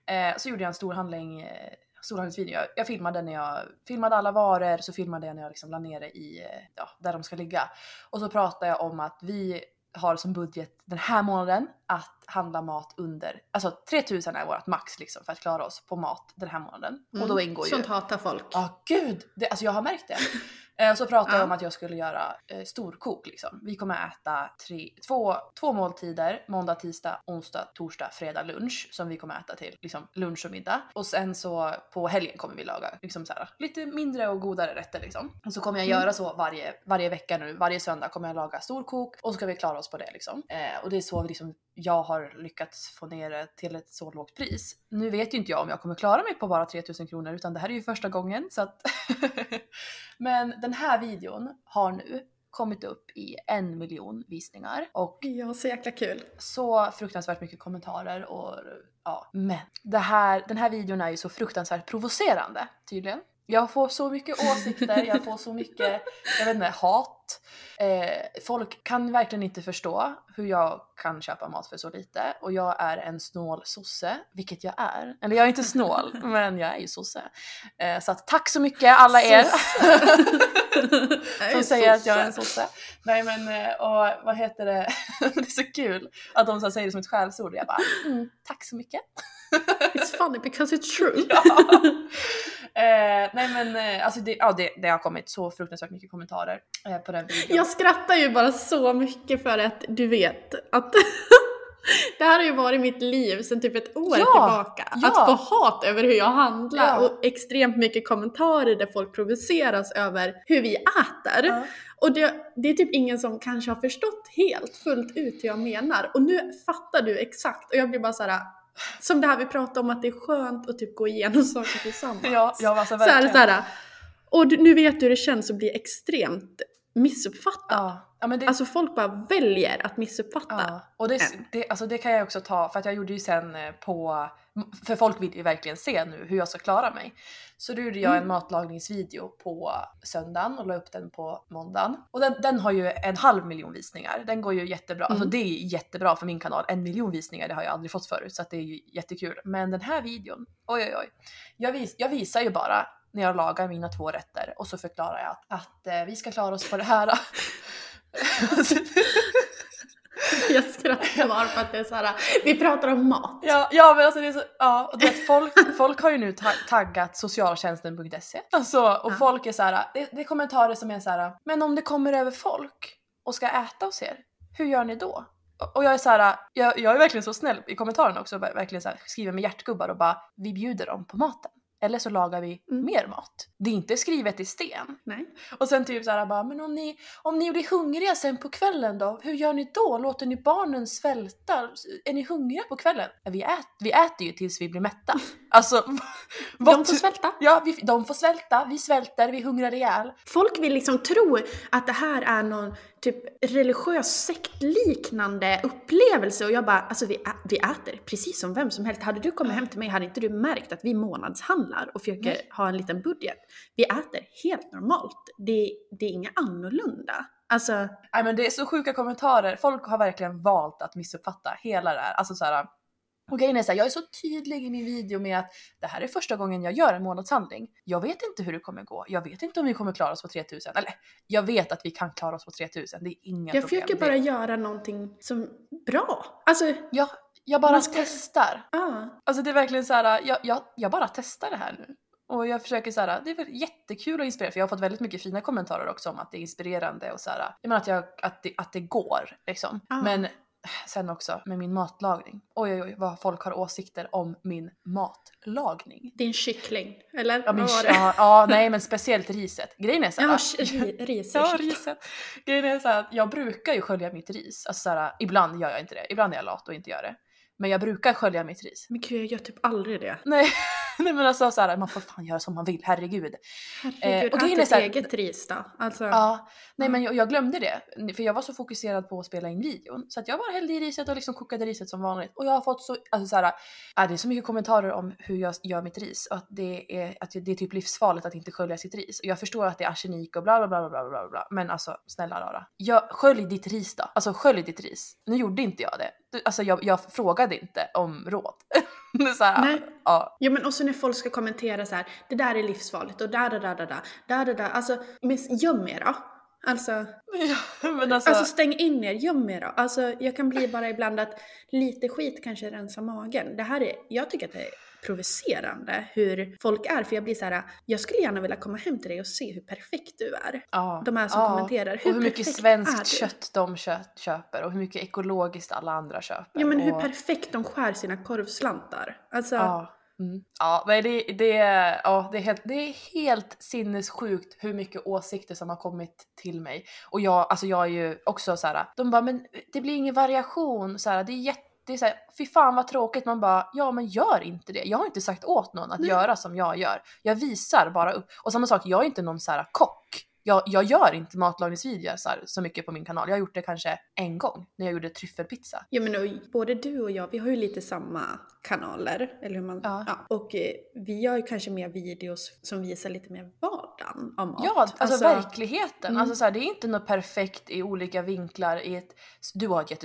Eh, så gjorde jag en stor handling, eh, storhandlingsvideo. Jag, jag filmade när jag filmade alla varor, så filmade jag när jag liksom la ner det i, eh, ja, där de ska ligga. Och så pratade jag om att vi har som budget den här månaden att handla mat under, alltså 3000 är vårt max liksom för att klara oss på mat den här månaden. Och då ingår ju... Mm. Sånt hatar folk. Ja gud, det, alltså jag har märkt det. <laughs> Eh, så pratade jag Ja. om att jag skulle göra eh, storkok liksom. Vi kommer äta tre, två, två måltider, måndag, tisdag, onsdag, torsdag, fredag lunch som vi kommer äta till liksom lunch och middag. Och sen så på helgen kommer vi laga liksom så här, lite mindre och godare rätter liksom. Och så kommer jag göra så varje, varje vecka nu, varje söndag kommer jag laga storkok och så ska vi klara oss på det liksom. Eh, och det är så liksom jag har lyckats få ner det till ett så lågt pris. Nu vet ju inte jag om jag kommer klara mig på bara 3000 kronor utan det här är ju första gången så att <laughs> Men den här videon har nu kommit upp i en miljon visningar och Ja, så jäkla kul. så fruktansvärt mycket kommentarer och ja, men det här, den här videon är ju så fruktansvärt provocerande tydligen. Jag får så mycket åsikter, jag får så <laughs> mycket, jag vet inte, hat. Eh, folk kan verkligen inte förstå hur jag kan köpa mat för så lite och jag är en snål sosse, vilket jag är. Eller jag är inte snål, <laughs> men jag är ju sosse. Eh, så att tack så mycket alla er <laughs> som säger att jag är en sosse. Nej men och vad heter det, det är så kul att de så säger det som ett skällsord. Jag bara mm, tack så mycket. It's funny because it's true. Ja. Eh, nej men eh, alltså det, ja, det, det har kommit så fruktansvärt mycket kommentarer eh, på den videon. Jag skrattar ju bara så mycket för att du vet att <laughs> det här har ju varit mitt liv sedan typ ett år Ja, tillbaka. ja. Att få hat över hur jag handlar Ja. och extremt mycket kommentarer där folk provoceras över hur vi äter. Och det, det är typ ingen som kanske har förstått helt fullt ut hur jag menar. Och nu fattar du exakt och jag blir bara så här. Som det här vi pratade om att det är skönt att typ gå igenom <laughs> saker tillsammans. Ja, ja alltså så här, verkligen. så här, och du, nu vet du hur det känns att bli extremt missuppfattad. Ja. Ja, men det, Alltså folk bara väljer att missuppfatta. Ja, och det, det, alltså det kan jag också ta för att jag gjorde ju sen eh, på, för folk vill ju verkligen se nu hur jag ska klara mig. Så då gjorde jag en matlagningsvideo på söndagen och la upp den på måndagen. Och den, den har ju en halv miljon visningar. Den går ju jättebra. Alltså det är jättebra för min kanal. En miljon visningar det har jag aldrig fått förut så det är ju jättekul. Men den här videon, oj oj oj. Jag, vis, jag visar ju bara när jag lagar mina två rätter och så förklarar jag att, att eh, vi ska klara oss på det här. <laughs> <laughs> <laughs> Jag skrattar bara för att det är så här. vi pratar om mat. Ja, ja men alltså det är så, ja, och du vet, folk, folk har ju nu ta- taggat socialtjänsten.se. Alltså, och Ja. folk är så här, det, det är kommentarer som är så här, men om det kommer över folk och ska äta hos er, hur gör ni då? Och- jag är så här, jag, jag är verkligen så snäll i kommentarerna också, ver- verkligen så här, skriver med hjärtgubbar och bara, vi bjuder dem på maten. Eller så lagar vi Mm. mer mat. Det är inte skrivet i sten. Nej. Och sen typ såhär bara, men om ni, om ni blir hungriga sen på kvällen då? Hur gör ni då? Låter ni barnen svälta? Är ni hungriga på kvällen? Vi, ät, vi äter ju tills vi blir mätta. <laughs> Alltså, <laughs> vad De får svälta. Ja, vi, de får svälta, vi svälter, vi hungrar ihjäl. Folk vill liksom tro att det här är någon typ religiös sektliknande upplevelse och jag bara, alltså vi, vi äter precis som vem som helst. Hade du kommit hem till mig hade inte du märkt att vi månadshandlar och försöker Nej. ha en liten budget. Vi äter helt normalt. Det, det är inget annorlunda. Alltså, Nej men det är så sjuka kommentarer. Folk har verkligen valt att missuppfatta hela det här. Alltså så här. Och grejen är så här, jag är så tydlig i min video med att det här är första gången jag gör en månadshandling. Jag vet inte hur det kommer gå. Jag vet inte om vi kommer klara oss på 3000. Eller jag vet att vi kan klara oss på 3000. Det är inga jag problem. försöker Det- bara göra någonting som bra. Alltså, Ja, jag bara ska- testar. ah. Alltså det är verkligen så här, jag, jag, jag bara testar det här nu. Och jag försöker så här, det är jättekul och inspirerande för jag har fått väldigt mycket fina kommentarer också om att det är inspirerande och så här, jag menar att, jag, att, det, att det går liksom. Ja. Men sen också med min matlagning. Oj oj oj vad folk har åsikter om min matlagning. Din kyckling, eller? Ja, min, Vad var det? ja, ja nej men speciellt riset. Grejen är så här, Ja, ri- ris. Ja, riset. Grejen är så här att jag brukar ju skölja mitt ris. Alltså så här, ibland gör jag inte det. Ibland är jag lat och inte gör det. Men jag brukar skölja mitt ris. Men gud, jag gör typ aldrig det. Nej, <laughs> nej men alltså så här, man får fan göra som man vill, herregud. Herregud, och ät här- eget ris då. Alltså, Ja, nej Ja. men jag, jag glömde det. För jag var så fokuserad på att spela in videon. Så att jag bara hällde i riset och liksom kokade riset som vanligt. Och jag har fått så, alltså så här, äh, det är så mycket kommentarer om hur jag gör mitt ris. Och att det är, att det är typ livsfarligt att inte skölja sitt ris. Och jag förstår att det är arsenik och bla bla bla bla bla bla. Men alltså snälla rara. Jag, skölj ditt ris då. Alltså skölj ditt ris. Nu gjorde inte jag det. Alltså jag, jag frågade inte om råd. <laughs> så här, Nej. ja. Ja men också när folk ska kommentera så här, det där är livsfarligt och där, där, där, där, där, där, där, där. Alltså, men göm er då. Alltså, ja men alltså, alltså stäng in er, göm er då. Alltså jag kan bli bara ibland att lite skit kanske rensar magen. Det här är, jag tycker att det är provocerande hur folk är. För jag blir så här, jag skulle gärna vilja komma hem till dig och se hur perfekt du är. Ja. De här som Ja. kommenterar. och hur mycket svenskt kött de kö- köper och hur mycket ekologiskt alla andra köper. Ja men hur och... perfekt de skär sina korvslantar. Alltså, Ja. Mm. Ja, men det, det, ja det, är helt, det är helt sinnessjukt hur mycket åsikter som har kommit till mig. Och jag, alltså jag är ju också så här. de bara men det blir ingen variation, så här, det är jätte det är så här, fy fan vad tråkigt, man bara ja men gör inte det. Jag har inte sagt åt någon att Nej. göra som jag gör. Jag visar bara upp. Och samma sak, jag är inte någon så här kock. Jag, jag gör inte matlagningsvideor så, här, så mycket på min kanal. Jag har gjort det kanske en gång när jag gjorde tryffelpizza. Ja men och både du och jag, vi har ju lite samma kanaler, eller hur man... Ja. och eh, vi gör ju kanske mer videos som visar lite mer vardagen av mat. Ja, alltså, verkligheten. mm. Alltså, så här, det är inte något perfekt i olika vinklar i ett... Du har ett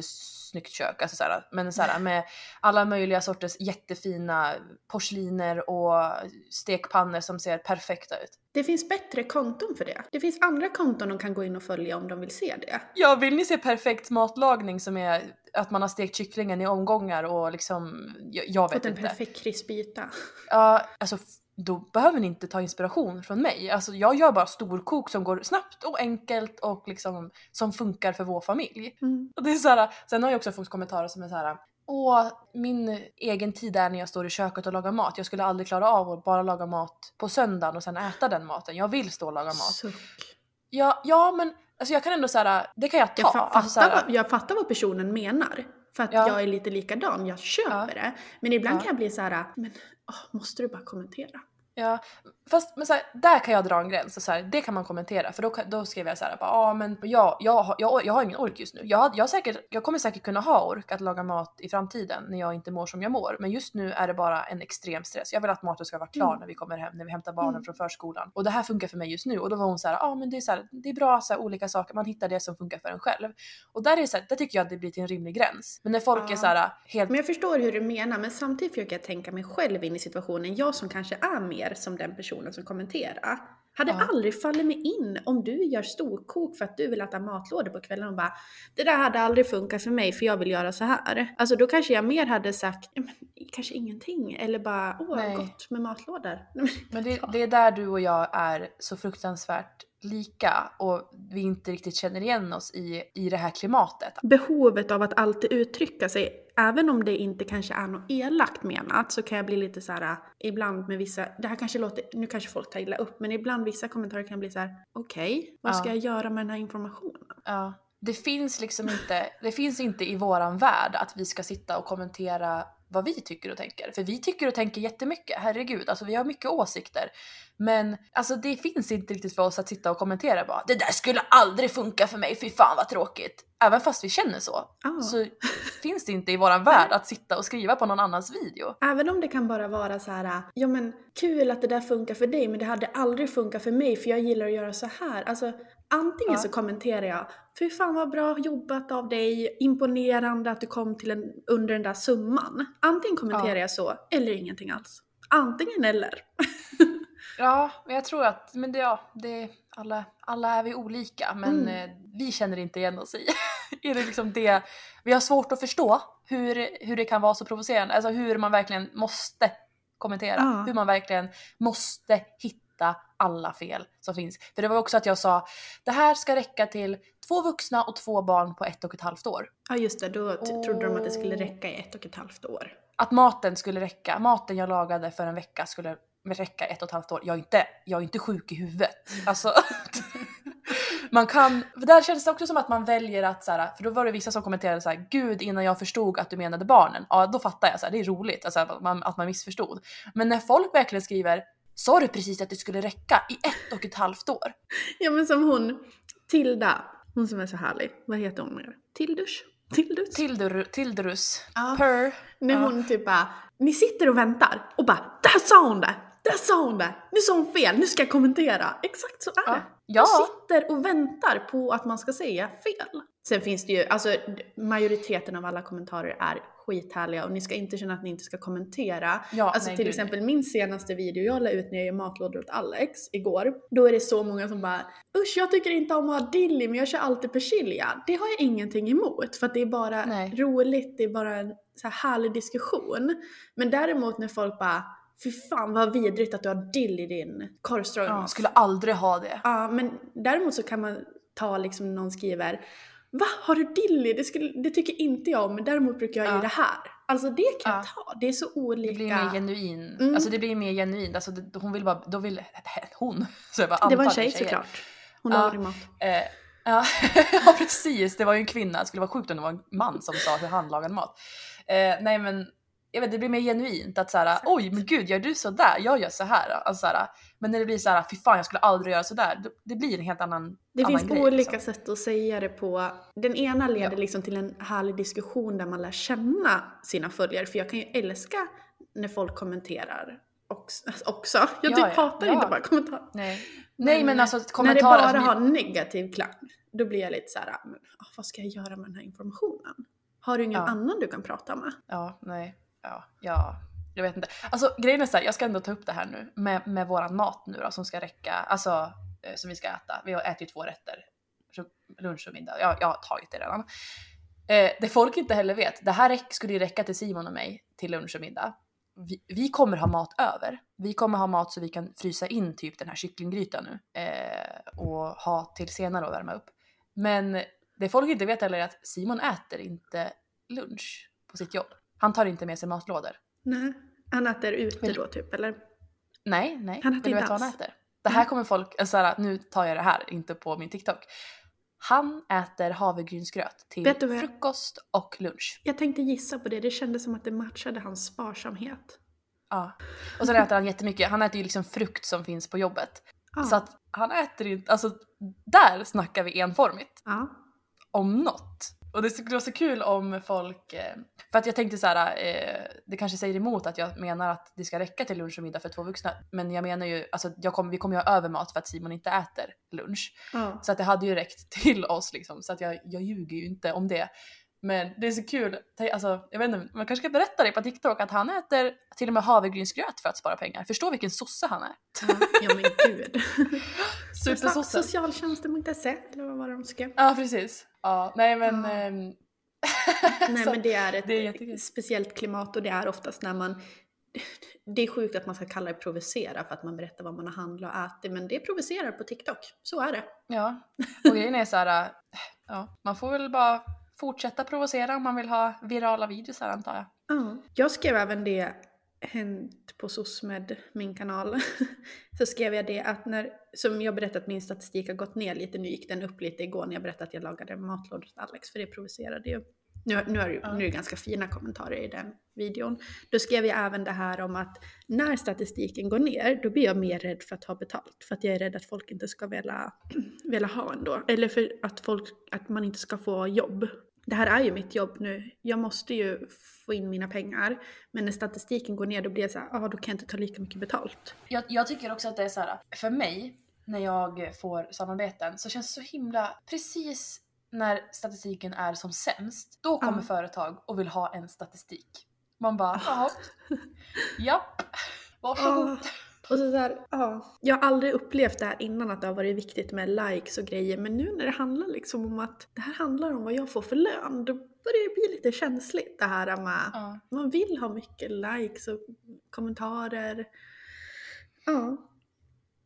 jättesnyggt kök, alltså, så här, men så här, med alla möjliga sorters jättefina porsliner och stekpannor som ser perfekta ut. Det finns bättre konton för det. Det finns andra konton de kan gå in och följa om de vill se det. Ja, vill ni se perfekt matlagning som är att man har stekt kycklingen i omgångar och liksom, jag, jag vet Fått en inte. perfekt krispig yta. Ja, alltså då behöver ni inte ta inspiration från mig. Alltså jag gör bara storkok som går snabbt och enkelt och liksom som funkar för vår familj. Mm. Och det är så här, sen har jag också fått kommentarer som är så här. Åh, min egen tid är när jag står i köket och lagar mat. Jag skulle aldrig klara av att bara laga mat på söndagen och sen äta den maten. Jag vill stå och laga mat. Suck. Ja, ja men alltså jag kan ändå säga det kan jag ta. Jag, fa- alltså, så fattar här, vad, jag fattar vad personen menar. För att Ja. jag är lite likadan, jag köper Ja. det. Men ibland Ja. kan jag bli så här, men Ah, måste du bara kommentera? Ja, fast men så här, där kan jag dra en gräns och så här, det kan man kommentera för då, då skrev jag så här, ja men jag, jag, jag, jag har ingen ork just nu. Jag, jag, säkert, jag kommer säkert kunna ha ork att laga mat i framtiden när jag inte mår som jag mår. Men just nu är det bara en extrem stress. Jag vill att maten ska vara klar Mm. när vi kommer hem, när vi hämtar barnen Mm. från förskolan. Och det här funkar för mig just nu. Och då var hon så här, men det är, så här, det är bra så här, olika saker, man hittar det som funkar för en själv. Och där, är så här, där tycker jag att det blir till en rimlig gräns. Men när folk Ja. är så här helt Men jag förstår hur du menar, men samtidigt försöker jag tänka mig själv in i situationen. Jag som kanske är mer som den personen som kommenterar. Hade Ja. aldrig fallit mig in om du gör storkok för att du vill äta matlådor på kvällen och bara Det där hade aldrig funkat för mig för jag vill göra så här. Alltså då kanske jag mer hade sagt "Ja, men, kanske ingenting eller bara åh Nej. gott med matlådor. <laughs> Men det, det är där du och jag är så fruktansvärt lika och vi inte riktigt känner igen oss i, i det här klimatet. Behovet av att alltid uttrycka sig, även om det inte kanske är något elakt menat, så kan jag bli lite så här äh, ibland med vissa, det här kanske låter, nu kanske folk tar illa upp, men ibland vissa kommentarer kan bli så här: okej, vad ska Ja. jag göra med den här informationen? Ja. Det finns liksom inte, det finns inte i våran värld att vi ska sitta och kommentera vad vi tycker och tänker. För vi tycker och tänker jättemycket, herregud, alltså vi har mycket åsikter. Men alltså det finns inte riktigt för oss att sitta och kommentera bara det där skulle aldrig funka för mig, fy fan vad tråkigt. Även fast vi känner så, Ah. så finns det inte i våran värld att sitta och skriva på någon annans video. Även om det kan bara vara så här, ja men kul att det där funkar för dig men det hade aldrig funkat för mig för jag gillar att göra så här. Alltså antingen Ja. så kommenterar jag, fy fan vad bra jobbat av dig, imponerande att du kom till en, under den där summan. Antingen kommenterar Ja. jag så, eller ingenting alls. Antingen eller. <laughs> Ja, men jag tror att men det, ja, det, alla, alla är vi olika men Mm. eh, vi känner inte igen oss i. <laughs> är det liksom det, vi har svårt att förstå hur, hur det kan vara så provocerande, alltså hur man verkligen måste kommentera, Ja. hur man verkligen måste hitta alla fel som finns. För det var också att jag sa, det här ska räcka till två vuxna och två barn på ett och ett halvt år. Ja just det, då t- trodde de att det skulle räcka i ett och ett halvt år. Att maten skulle räcka, maten jag lagade för en vecka skulle räcka ett och ett halvt år. Jag är inte, jag är inte sjuk i huvudet. Alltså, <laughs> man kan, där känns det också som att man väljer att så här, för då var det vissa som kommenterade så här, gud innan jag förstod att du menade barnen. Ja då fattar jag, så här, det är roligt alltså, att, man, att man missförstod. Men när folk verkligen skriver, sa du precis att det skulle räcka i ett och ett halvt år? Ja men som hon, Tilda, hon som är så härlig. Vad heter hon mer? Tildus? Tildus? Tildur, Tildrus, Ja. per. När Ja. hon typ bara, ni sitter och väntar och bara där sa hon det! Där sa hon det! Nu sa hon fel, nu ska jag kommentera. Exakt så är Ja. det. Ja. De sitter och väntar på att man ska säga fel. Sen finns det ju, alltså majoriteten av alla kommentarer är skithärliga och ni ska inte känna att ni inte ska kommentera. Ja, alltså nej, till gud, exempel min senaste video jag la ut när jag gör matlådor åt Alex igår. Då är det så många som bara usch jag tycker inte om att ha dilli men jag kör alltid persilja. Det har jag ingenting emot för att det är bara Nej. roligt, det är bara en så här härlig diskussion. Men däremot när folk bara fy fan vad vidrigt att du har dill i din korv Ja, skulle aldrig ha det. Ja, men däremot så kan man ta liksom någon skriver Va? Har du dilly? Det, skulle, det tycker inte jag om, men däremot brukar jag Ja. i det här. Alltså det kan jag Ja. ta. Det är så olika. Det blir mer genuin. Mm. Alltså det blir mer genuint. Alltså det, hon vill bara, då vill <laughs> hon. Så jag bara det var en tjej såklart. Hon Ja. lagade mat. Eh, ja. <laughs> ja precis, det var ju en kvinna. Det skulle vara sjukt om det var en man som sa hur han lagade mat. Eh, nej men jag vet, det blir mer genuint att såhär, oj men gud gör du sådär? Jag gör så här. Alltså, såhär, men när det blir såhär, fy fan jag skulle aldrig göra sådär. Det blir en helt annan Det annan finns grej, olika liksom. sätt att säga det på. Den ena leder Ja. liksom till en härlig diskussion där man lär känna sina följare. För jag kan ju älska när folk kommenterar också. <laughs> Jag Ja, typ ja. hatar Ja. inte bara kommentarer. Nej. nej men alltså När det kommentarer. bara alltså, har negativ klang, då blir jag lite så här, men, ah, vad ska jag göra med den här informationen? Har du ingen Ja. annan du kan prata med? Ja, nej. Ja, ja. Jag vet inte. Alltså grejen är så här, jag ska ändå ta upp det här nu med, med våran mat nu då som ska räcka, alltså eh, som vi ska äta. Vi har ätit två rätter. Lunch och middag. Jag, jag har tagit det redan. Eh, det folk inte heller vet, det här räck, skulle ju räcka till Simon och mig till lunch och middag. Vi, vi kommer ha mat över. Vi kommer ha mat så vi kan frysa in typ den här kycklinggrytan nu eh, och ha till senare och värma upp. Men det folk inte vet heller är att Simon äter inte lunch på sitt jobb. Han tar inte med sig matlådor. Nej. Han äter ute då typ, eller? Nej, nej. Han äter du inte vet vad han äter? Det här kommer folk, alltså här, nu tar jag det här, inte på min TikTok. Han äter havregrynsgröt till du frukost och lunch. Jag tänkte gissa på det, det kändes som att det matchade hans sparsamhet. Ja. Och sen äter han jättemycket, han äter ju liksom frukt som finns på jobbet. Ja. Så att han äter inte, alltså där snackar vi enformigt. ja. om något. Och det skulle vara så kul om folk, eh, för att jag tänkte så här, eh, det kanske säger emot att jag menar att det ska räcka till lunch och middag för två vuxna. Men jag menar ju, alltså jag kommer, vi kommer ju ha över mat för att Simon inte äter lunch. ja. Så att det hade ju räckt <laughs> till oss liksom, så att jag, jag ljuger ju inte om det. Men det är så kul, alltså, jag vet inte, man kanske ska berätta det på TikTok att han äter till och med havregrynsgröt för att spara pengar. Förstå vilken sosse han är. ja men gud. <laughs> Supersosse. Socialtjänsten.se eller vad var det de skrev? Ja precis. Ja, nej men... Ehm, <laughs> Nej men det är ett det är speciellt klimat och det är oftast när man <laughs> det är sjukt att man ska kalla det provocera för att man berättar vad man har handlat och ätit men det provocerar på TikTok. Så är det. Ja, <laughs> och grejen är så här, äh, ja, man får väl bara fortsätta provocera om man vill ha virala videos här antar jag. Ja. Jag skrev även det Hänt på SOSMED, min kanal, <laughs> så skrev jag det att när, som jag berättat att min statistik har gått ner lite, nu gick den upp lite igår när jag berättade att jag lagade matlådor åt Alex, för det provocerade ju. Nu, nu, är det, nu är det ganska fina kommentarer i den videon. Då skrev jag även det här om att när statistiken går ner, då blir jag mer rädd för att ta betalt. För att jag är rädd att folk inte ska vilja, <clears throat> vilja ha ändå. Eller för att, folk, att man inte ska få jobb. Det här är ju mitt jobb nu. Jag måste ju få in mina pengar. Men när statistiken går ner då blir jag så här, ah, då kan jag inte ta lika mycket betalt. Jag, jag tycker också att det är så här, för mig, när jag får samarbeten så känns det så himla, precis när statistiken är som sämst, då kommer Ja. företag och vill ha en statistik. Man bara, jaha, <laughs> japp, varsågod. Ah. Och så där, ja. Jag har aldrig upplevt det här innan att det har varit viktigt med likes och grejer. Men nu när det handlar liksom om att det här handlar om vad jag får för lön. Då börjar det bli lite känsligt det här med Ja. man vill ha mycket likes och kommentarer. Ja.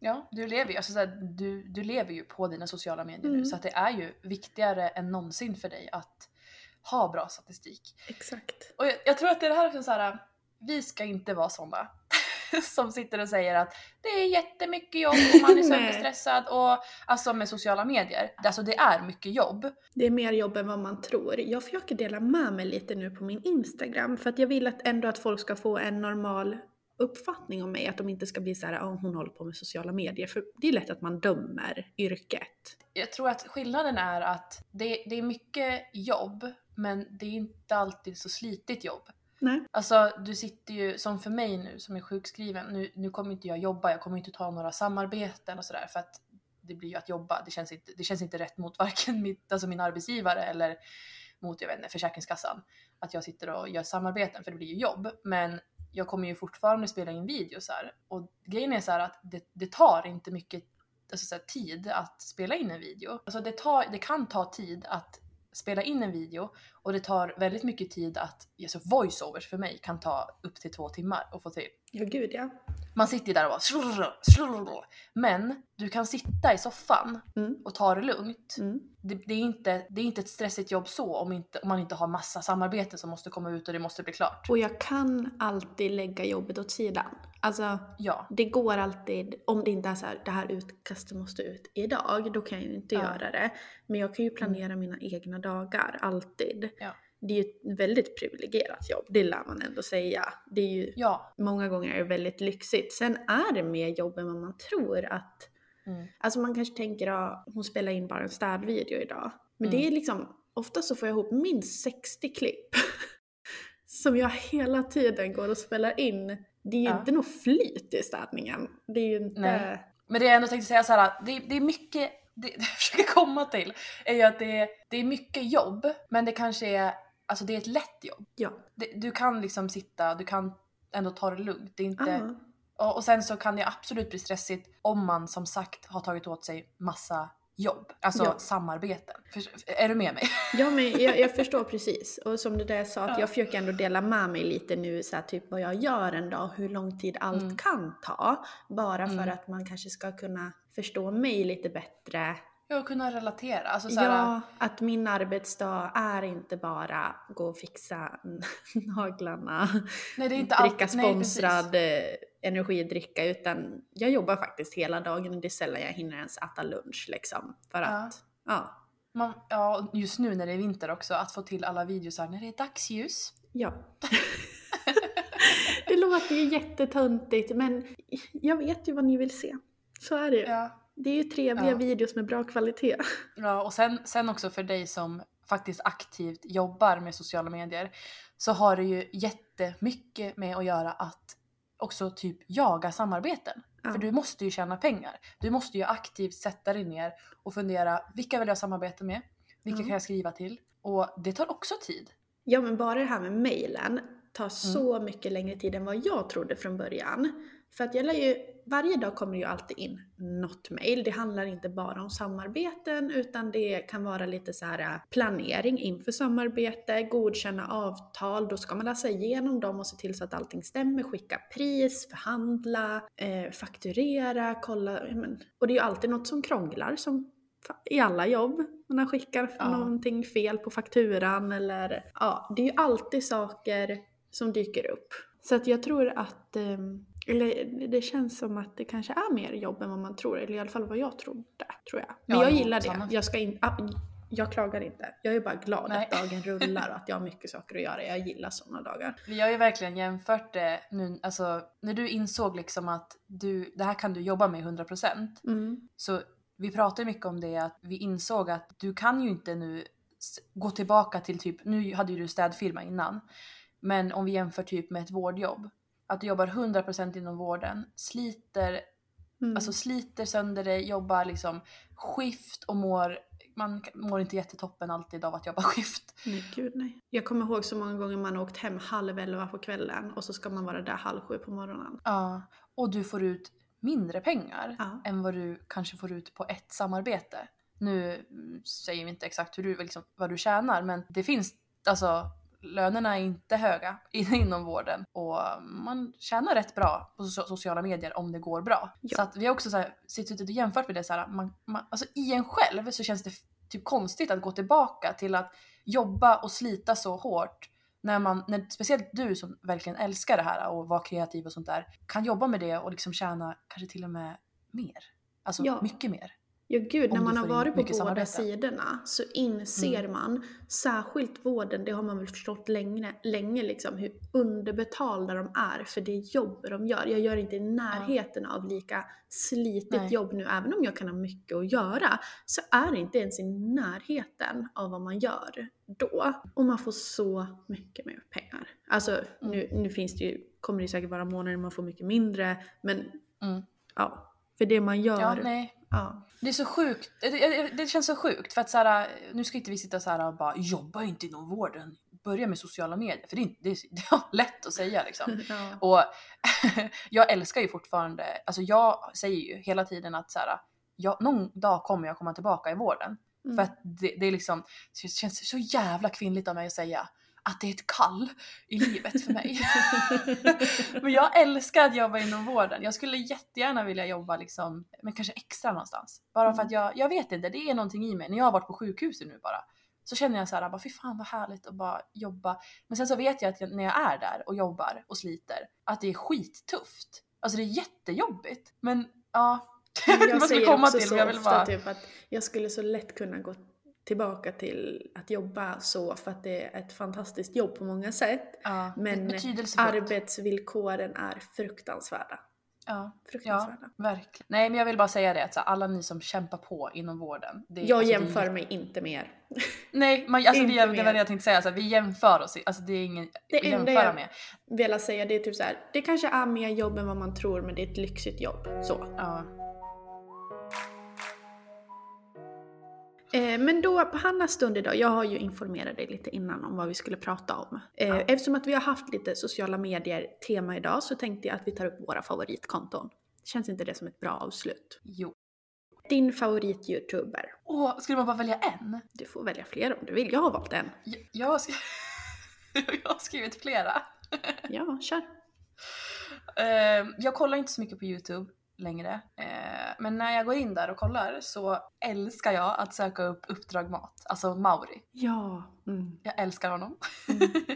Ja, du lever ju, alltså så här, du, du lever ju på dina sociala medier nu Mm. så att det är ju viktigare än någonsin för dig att ha bra statistik. Exakt. Och jag, jag tror att det är det här också så här, vi ska inte vara sådana <laughs> som sitter och säger att det är jättemycket jobb och man är <laughs> sönderstressad och alltså med sociala medier. Alltså det är mycket jobb. Det är mer jobb än vad man tror. Jag försöker dela med mig lite nu på min Instagram för att jag vill att ändå att folk ska få en normal uppfattning om mig. Att de inte ska bli så här, oh, hon håller på med sociala medier. För det är lätt att man dömer yrket. Jag tror att skillnaden är att det, det är mycket jobb men det är inte alltid så slitigt jobb. Nej. Alltså du sitter ju, som för mig nu som är sjukskriven, nu, nu kommer inte jag jobba, jag kommer inte ta några samarbeten och sådär för att det blir ju att jobba. Det känns inte, det känns inte rätt mot varken <laughs> mitt, alltså min arbetsgivare eller mot jag vet inte, Försäkringskassan. Att jag sitter och gör samarbeten för det blir ju jobb. Men jag kommer ju fortfarande spela in videos här. Och grejen är så här att det, det tar inte mycket alltså så här, tid att spela in en video. Alltså det, tar, det kan ta tid att spela in en video och det tar väldigt mycket tid att, alltså voiceovers för mig kan ta upp till två timmar att få till. Ja, gud ja. Man sitter ju där och bara Men du kan sitta i soffan Mm. och ta det lugnt. Mm. Det, det, är inte, det är inte ett stressigt jobb så om, inte, om man inte har massa samarbeten som måste komma ut och det måste bli klart. Och jag kan alltid lägga jobbet åt sidan. Alltså, Ja. det går alltid, om det inte är så här, det här utkastet måste ut idag, då kan jag ju inte Ja. göra det. Men jag kan ju planera mina egna dagar, alltid. Ja. Det är ju ett väldigt privilegierat jobb, det lär man ändå säga. Det är ju, Ja. många gånger väldigt lyxigt. Sen är det mer jobb än vad man tror att Mm. Alltså man kanske tänker att hon spelar in bara en städvideo idag. Men Mm. det är liksom, ofta så får jag ihop minst 60 klipp. <laughs> som jag hela tiden går och spelar in. Det är ju Ja. inte något flyt i städningen. Det är ju inte... Nej. Men det jag ändå tänkte säga så här, det, det är mycket, det, <laughs> det jag försöker komma till är ju att det, det är mycket jobb, men det kanske är, alltså det är ett lätt jobb. Ja. Du kan liksom sitta, du kan ändå ta det lugnt. Det är inte, Ah. och, och sen så kan det absolut bli stressigt om man som sagt har tagit åt sig massa jobb, alltså Ja. samarbeten. För, är du med mig? <laughs> Ja men jag, jag förstår precis. Och som det där sa, att Ja. jag försöker ändå dela med mig lite nu, så här, typ vad jag gör en dag, hur lång tid allt Mm. kan ta. Bara för Mm. att man kanske ska kunna förstå mig lite bättre Ja, kunna relatera. Alltså så här, Ja, att min arbetsdag är inte bara gå och fixa <laughs> naglarna, nej, det är inte dricka nej, precis. sponsrad eh, energidricka utan jag jobbar faktiskt hela dagen och det är sällan jag hinner ens äta lunch liksom. För Ja. att, ja. Man, ja, just nu när det är vinter också, att få till alla videosar när det är dagsljus. Ja. <laughs> det låter ju jättetöntigt men jag vet ju vad ni vill se. Så är det ju. Ja. Det är ju trevliga Ja. videos med bra kvalitet. <laughs> Ja, och sen, sen också för dig som faktiskt aktivt jobbar med sociala medier så har det ju jättemycket med att göra att också typ jaga samarbeten. Ja. För du måste ju tjäna pengar. Du måste ju aktivt sätta dig ner och fundera vilka vill jag samarbeta med? Vilka Ja. kan jag skriva till? Och det tar också tid. Ja men bara det här med mejlen tar Mm. så mycket längre tid än vad jag trodde från början. För att jag lär ju, varje dag kommer ju alltid in något mejl. Det handlar inte bara om samarbeten utan det kan vara lite så här äh, planering inför samarbete, godkänna avtal, då ska man läsa igenom dem och se till så att allting stämmer, skicka pris, förhandla, eh, fakturera, kolla. och det är ju alltid något som krånglar som i alla jobb. Man skickar Ja. någonting fel på fakturan eller ja, det är ju alltid saker som dyker upp. Så att jag tror att, ehm, eller det känns som att det kanske är mer jobb än vad man tror, eller i alla fall vad jag trodde, tror jag. Men Ja, jag gillar det. Jag, ska in, ah, jag klagar inte. Jag är bara glad Nej. att <laughs> dagen rullar och att jag har mycket saker att göra. Jag gillar sådana dagar. Vi har ju verkligen jämfört det nu, alltså när du insåg liksom att du, det här kan du jobba med 100% Mm. Så vi pratade mycket om det att vi insåg att du kan ju inte nu gå tillbaka till typ, nu hade ju du städfirma innan, men om vi jämför typ med ett vårdjobb. Att du jobbar 100% inom vården, sliter, Mm. alltså sliter sönder dig, jobbar liksom skift och mår, man mår inte jättetoppen alltid av att jobba <laughs> skift. Nej, gud nej. Jag kommer ihåg så många gånger man har åkt hem halv elva på kvällen och så ska man vara där halv sju på morgonen. Ja, och du får ut mindre pengar Ja. än vad du kanske får ut på ett samarbete. Nu mm, säger vi inte exakt hur du, liksom, vad du tjänar men det finns, alltså lönerna är inte höga <laughs> in- inom vården och man tjänar rätt bra på so- sociala medier om det går bra. Ja. Så att vi har också så här, suttit och jämfört med det så här, man, man, alltså i en själv så känns det typ konstigt att gå tillbaka till att jobba och slita så hårt när man, när, speciellt du som verkligen älskar det här och vara kreativ och sånt där, kan jobba med det och liksom tjäna kanske till och med mer. Alltså Ja. mycket mer. Ja gud, när man har varit på båda samarbete. sidorna så inser Mm. man, särskilt vården, det har man väl förstått länge, länge liksom, hur underbetalda de är för det jobb de gör. Jag gör inte i närheten av lika slitigt Nej. jobb nu, även om jag kan ha mycket att göra, så är det inte ens i närheten av vad man gör då. Och man får så mycket mer pengar. Alltså nu, nu finns det ju, kommer det säkert vara månader man får mycket mindre, men Mm. ja, För det man gör. Ja, nej. Ja. Det är så sjukt. Det, det, känns så sjukt för att så här, nu ska inte vi sitta så här och bara jobba inte inom vården. Börja med sociala medier. För det är, inte- det är, <laughs> det är lätt att säga liksom. <laughs> Ja. Och <laughs> jag älskar ju fortfarande, alltså jag säger ju hela tiden att så här, jag, någon dag kommer jag komma tillbaka i vården. Mm. För att det, det är liksom, det känns så jävla kvinnligt av mig att säga att det är ett kall i livet för mig. <laughs> men jag älskar att jobba inom vården. Jag skulle jättegärna vilja jobba liksom, men kanske extra någonstans. Bara för att jag, jag vet inte, det är någonting i mig. När jag har varit på sjukhuset nu bara, så känner jag så här, bara, fy fan vad härligt att bara jobba. Men sen så vet jag att jag, när jag är där och jobbar och sliter, att det är skittufft. Alltså det är jättejobbigt. Men ja, Men vad jag <laughs> säger komma också till, så men jag vill ofta bara- typ att jag skulle så lätt kunna gå tillbaka till att jobba så för att det är ett fantastiskt jobb på många sätt. Ja, Men arbetsvillkoren är fruktansvärda. Ja, ja, Fruktansvärda. verkligen. Nej men jag vill bara säga det att så alla ni som kämpar på inom vården. Det, Jag alltså, det jämför jätte- mig inte med er. <laughs> Nej, man, alltså, vi, det var det jag tänkte säga, så här, vi jämför oss, alltså det är ingen Det att jämföra jag med. vill säga det är typ så här. det kanske är mer jobb än vad man tror men det är ett lyxigt jobb. Så. Ja. Men då på Hannas stund idag, jag har ju informerat dig lite innan om vad vi skulle prata om. Eh, Eftersom att vi har haft lite sociala medier tema idag så tänkte jag att vi tar upp våra favoritkonton. Känns inte det som ett bra avslut? Jo. Din favorit-youtuber? Åh, skulle man bara välja en? Du får välja fler om du vill, jag har valt en. Jag, jag, har, skri- <laughs> jag har skrivit flera. Ja, kör. Eh, jag kollar inte så mycket på YouTube längre. Eh, men när jag går in där och kollar så älskar jag att söka upp Uppdrag Mat. Alltså Mauri. Ja, mm. Jag älskar honom.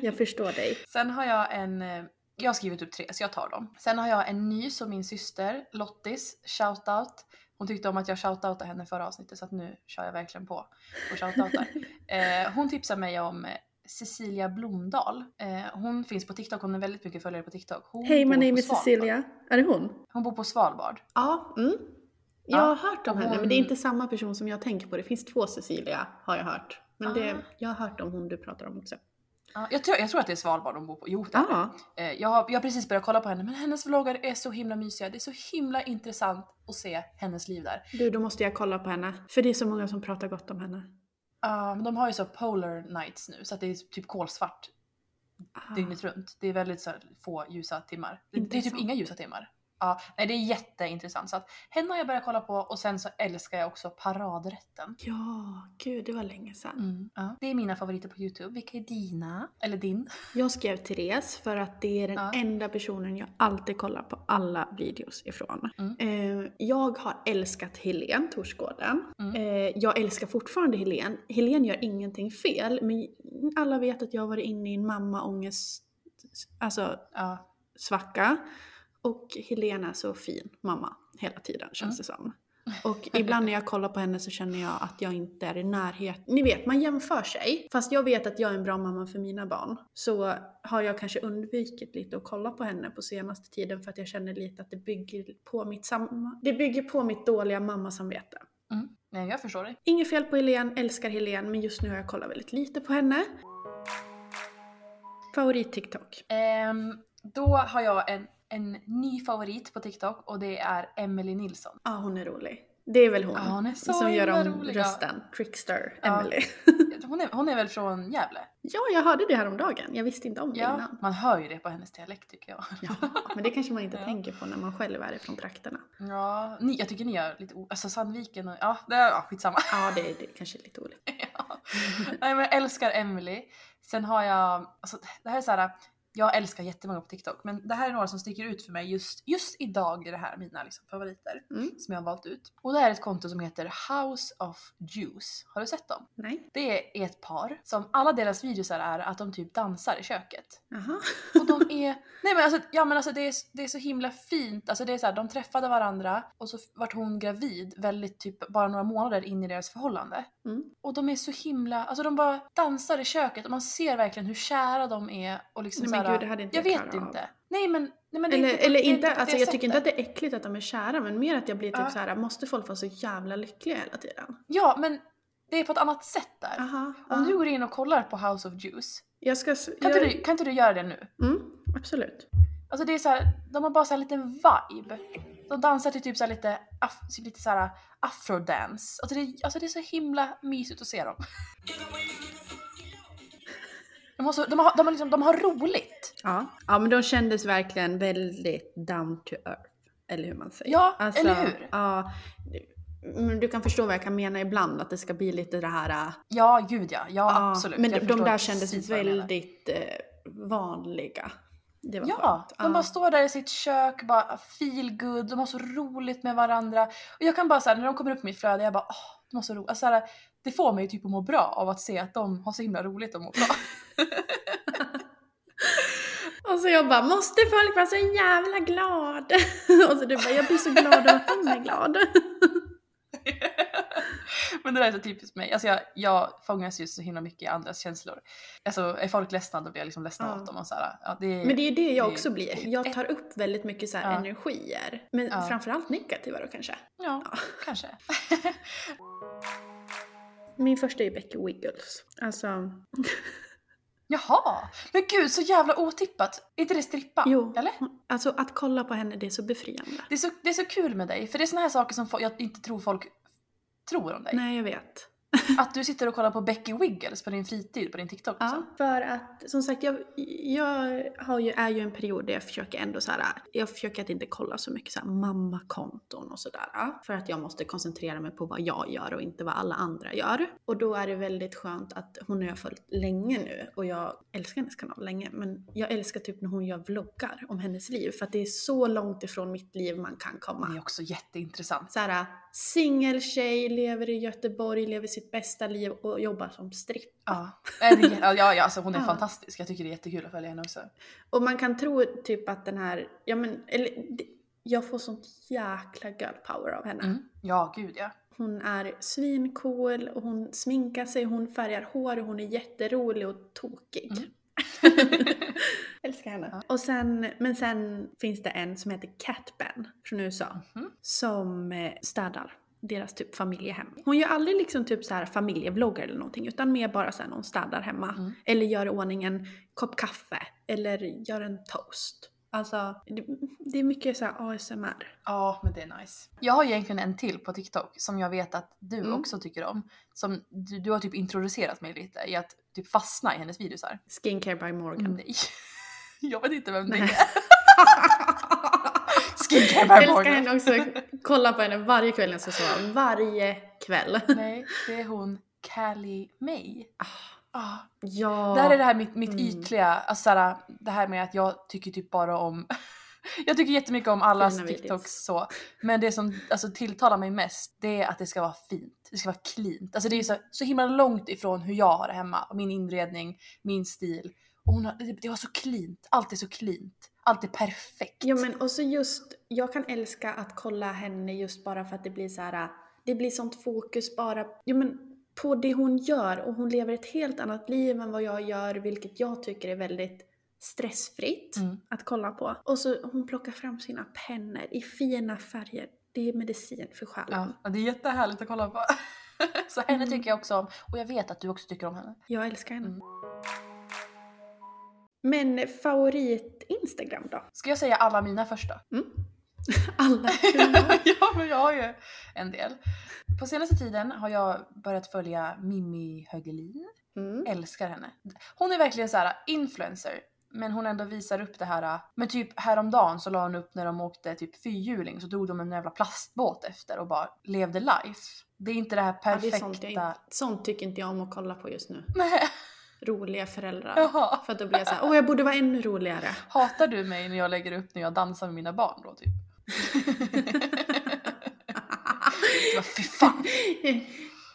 jag förstår dig. <laughs> Sen har jag en, eh, jag har skrivit upp tre så jag tar dem. Sen har jag en ny som min syster, Lottis, shoutout. Hon tyckte om att jag shoutoutade henne förra avsnittet så att nu kör jag verkligen på och shoutoutar. <laughs> eh, hon tipsar mig om Cecilia Blomdahl. Eh, hon finns på TikTok, hon har väldigt mycket följare på TikTok. Hon Hej, my name is. Cecilia. Är det hon? Hon bor på Svalbard. Ja, mm. Jag Ja, har hört om och henne, hon- men det är inte samma person som jag tänker på. Det finns två Cecilia, har jag hört. Men det, Ah. jag har hört om hon du pratar om också. Ja, jag, tror, jag tror att det är Svalbard hon bor på. Jo, det är det. Ja, Eh, jag, har, jag har precis börjat kolla på henne men hennes vloggar är så himla mysiga. Det är så himla intressant att se hennes liv där. du då måste jag kolla på henne. För det är så många som pratar gott om henne. Men de har ju så polar nights nu så att det är typ kolsvart Ah. dygnet runt. Det är väldigt så här, få ljusa timmar. Det, det är typ Intressant. inga ljusa timmar. Ja, nej det är jätteintressant. Så att henne har jag börjat kolla på och sen så älskar jag också paradrätten. Ja, gud det var länge sedan. Mm. Ja. Det är mina favoriter på Youtube. Vilka är dina? Eller din? Jag skrev Therese för att det är den Ja. enda personen jag alltid kollar på alla videos ifrån. Mm. Eh, jag har älskat Helen Torsgården. Mm. Eh, jag älskar fortfarande Helen. Helen gör ingenting fel, men alla vet att jag har varit inne i en mammaångest, alltså Ja. svacka. Och Helena är så fin mamma hela tiden känns det som. Och ibland när jag kollar på henne så känner jag att jag inte är i närhet. Ni vet, man jämför sig. Fast jag vet att jag är en bra mamma för mina barn. Så har jag kanske undvikit lite att kolla på henne på senaste tiden för att jag känner lite att det bygger på mitt, sam- det bygger på mitt dåliga mammasamvete. Mm. Nej, jag förstår dig. Inget fel på Helen, älskar Helen, men just nu har jag kollat väldigt lite på henne. Favorit-TikTok? Ehm, då har jag en, en ny favorit på TikTok och det är Emily Nilsson. Ja, hon är rolig. Det är väl hon, Ja, hon är så som gör om rolig, ja. rösten. Trickster Ja. Emily. Hon är, hon är väl från Gävle? ja, jag hörde det här om dagen. Jag visste inte om det Ja, innan. man hör ju det på hennes dialekt tycker jag. Ja, men det kanske man inte <laughs> tänker på när man själv är ifrån trakterna. Ja, ni, jag tycker ni gör lite alltså Sandviken och ja, det är ja, skitsamma. Ja, det, det är kanske lite <laughs> olika. Nej men jag älskar Emily. Sen har jag, alltså det här är så här. Jag älskar jättemånga på TikTok men det här är några som sticker ut för mig just, just idag är det här mina liksom, favoriter Mm. som jag har valt ut. Och det är ett konto som heter House of Juice. Har du sett dem? Nej. Det är ett par som alla deras videos är att de typ dansar i köket. Jaha. Och de är, nej men alltså, ja men alltså det är, det är så himla fint. Alltså det är så här, de träffade varandra och så vart hon gravid väldigt typ bara några månader in i deras förhållande. Mm. Och de är så himla, alltså de bara dansar i köket och man ser verkligen hur kära de är och liksom Nej, här, gud, det hade inte jag jag vet klarat av. inte. Nej men, nej men Eller, inte eller inte, på alltså det jag tycker inte att det är äckligt att de är kära, men mer att jag blir typ Ja. så här: måste folk vara så jävla lyckliga hela tiden? Ja men det är på ett annat sätt där. Aha, Om aha. du går in och kollar på House of Juice, Jag ska... kan, jag, inte, du, kan inte du göra det nu? Mm, absolut. Alltså det är så här, de har bara så här en liten vibe. De dansar till typ så här lite, af, lite så här afrodance. Alltså det, alltså det är så himla mysigt att se dem. <laughs> De har, så, de har, de har, liksom, de har roligt. Ja. ja, men de kändes verkligen väldigt down to earth. Eller hur man säger. Ja, eller hur? Ja, men du kan förstå vad jag kan mena ibland, att det ska bli lite det här... äh, Ja, gud ja. Ja, ja, absolut. Men de, de där kändes väldigt eh, vanliga. Det var Ja, skönt. de bara står där i sitt kök, bara feel good, de har så roligt med varandra. Och jag kan bara säga när de kommer upp i mitt flöde, jag bara åh, de har så roligt. Alltså, här, det får mig typ att må bra av att se att de har så himla roligt och mår bra. <laughs> Och så jag bara, måste folk vara så jävla glad? <laughs> Och så du bara, jag blir så glad av att de är glada. <laughs> <laughs> Men det där är så typiskt mig. Alltså jag, jag fångas ju så himla mycket i andras känslor. Alltså är folk ledsna då blir jag liksom ledsen Ja. åt dem. Och så här, ja, det, Men det är ju det jag det- också blir. Jag tar upp väldigt mycket så Ja. energier. Men Ja. framförallt negativa då kanske. Ja, <laughs> kanske. Min första är Becky Wiggles. Alltså, <laughs> Jaha! Men gud, så jävla otippat. Är inte det strippa? jo. Eller? Alltså att kolla på henne, det är så befriande. Det är, så, det är så kul med dig, för det är såna här saker som jag inte tror folk tror om dig. Nej, jag vet. Att du sitter och kollar på Becky Wiggles på din fritid på din TikTok. Ja, Liksom. för att som sagt, jag, jag har ju, är ju en period där jag försöker ändå så här, jag försöker att inte kolla så mycket så här mammakonton och sådär. För att jag måste koncentrera mig på vad jag gör och inte vad alla andra gör. Och då är det väldigt skönt att hon har jag följt länge nu och jag älskar hennes kanal länge. Men jag älskar typ när hon gör vloggar om hennes liv för att det är så långt ifrån mitt liv man kan komma. Det är också jätteintressant. Så här, singeltjej, lever i Göteborg, lever sitt bästa liv och jobbar som strippa. <laughs> Ja, ja, ja, alltså hon är Ja. fantastisk. Jag tycker det är jättekul att följa henne också. Och man kan tro typ att den här, ja men, eller jag får sånt jäkla girl power av henne. Mm. Ja, gud ja. Hon är svincool och hon sminkar sig, hon färgar hår och hon är jätterolig och tokig. Mm. <laughs> Älskar henne. Och sen, men sen finns det en som heter Cat Ben från USA Mhm. som eh, städar deras typ familjehem. Hon gör aldrig liksom typ så här familjevloggar eller någonting utan mer bara så här någon städar hemma. Mm. Eller gör i ordning en kopp kaffe. Eller gör en toast. Alltså, det, det är mycket så här ASMR. Ja, men det är nice. Jag har ju egentligen en till på TikTok som jag vet att du Mm. också tycker om. Som du, du har typ introducerat mig lite i att typ fastna i hennes videosar. Skincare by Morgan. Nej. <laughs> Jag vet inte vem det är. <laughs> <laughs> Skincare Jag älskar henne också. Kolla på henne varje kväll när jag ska sova. Varje kväll. Nej, det är hon Callie May. Ah. Ja. Där är det här mitt, mitt Mm. ytliga, alltså såhär, det här med att jag tycker typ bara om <laughs> Jag tycker jättemycket om allas Fina TikToks så. Men det som alltså, tilltalar mig mest det är att det ska vara fint. Det ska vara cleant. Alltså det är så, så himla långt ifrån hur jag har det hemma. Min inredning, min stil. Och hon har, det, det var så cleant. Allt är så cleant. Allt är perfekt. Ja men och så just, jag kan älska att kolla henne just bara för att det blir så här. det blir sånt fokus bara, ja men på det hon gör och hon lever ett helt annat liv än vad jag gör vilket jag tycker är väldigt stressfritt Mm. att kolla på. Och så hon plockar fram sina pennor i fina färger. Det är medicin för själen. Ja, det är jättehärligt att kolla på. <laughs> så henne Mm. tycker jag också om. Och jag vet att du också tycker om henne. Jag älskar henne. Mm. Men favorit Instagram då? Ska jag säga alla mina första? <laughs> Alla kvinnor. <laughs> ja, men jag har ju en del. På senaste tiden har jag börjat följa Mimmi Högelin. Mm. Älskar henne. Hon är verkligen så här influencer. Men hon ändå visar upp det här. Men typ häromdagen så la hon upp när de åkte typ fyrhjuling så drog de en jävla plastbåt efter och bara levde life. Det är inte det här Ja, det är perfekta... sånt, jag sånt tycker inte jag om att kolla på just nu. Nej. <laughs> Roliga föräldrar. Jaha. För att då blir jag såhär, åh jag borde vara ännu roligare. Hatar du mig när jag lägger upp när jag dansar med mina barn då typ? Vad fy fan. <laughs>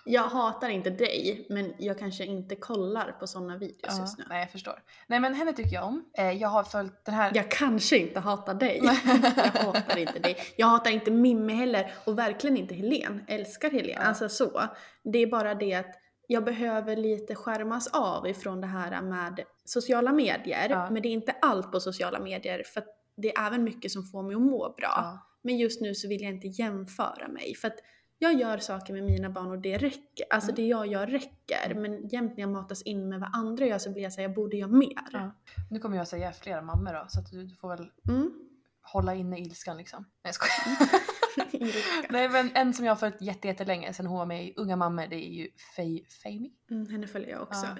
jag hatar inte dig, men jag kanske inte kollar på sådana videos Ja, just nu. nej jag förstår. Nej men henne tycker jag om. Eh, jag har följt den här... Jag kanske inte hatar dig. <laughs> jag hatar inte dig. Jag hatar inte Mimmi heller och verkligen inte Helen. Älskar Helen. Ja. Alltså så. Det är bara det att jag behöver lite skärmas av ifrån det här med sociala medier. Ja. Men det är inte allt på sociala medier för att det är även mycket som får mig att må bra. Ja. Men just nu så vill jag inte jämföra mig. För att jag gör saker med mina barn och det räcker. Alltså Mm. det jag gör räcker. Men jämt när jag matas in med vad andra gör så blir jag säga jag borde göra mer. Ja. Nu kommer jag säga flera mammor då så att du, du får väl Mm. hålla inne ilskan liksom. Nej jag skojar. <laughs> <laughs> Nej men en som jag har följt jätte, jättelänge sen hon var med i Unga mammor det är ju Faye Famey. Mm, henne följer jag också. Ja.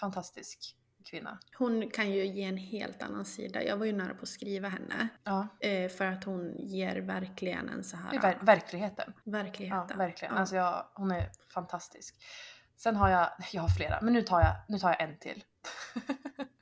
Fantastisk kvinna. Hon kan ju ge en helt annan sida. Jag var ju nära på att skriva henne. Ja, Eh, för att hon ger verkligen en så här... det är ver- verkligheten. Ja, verkligheten. verkligen. Ja. Alltså jag, hon är fantastisk. Sen har jag, <laughs> jag har flera, men nu tar jag, nu tar jag en till.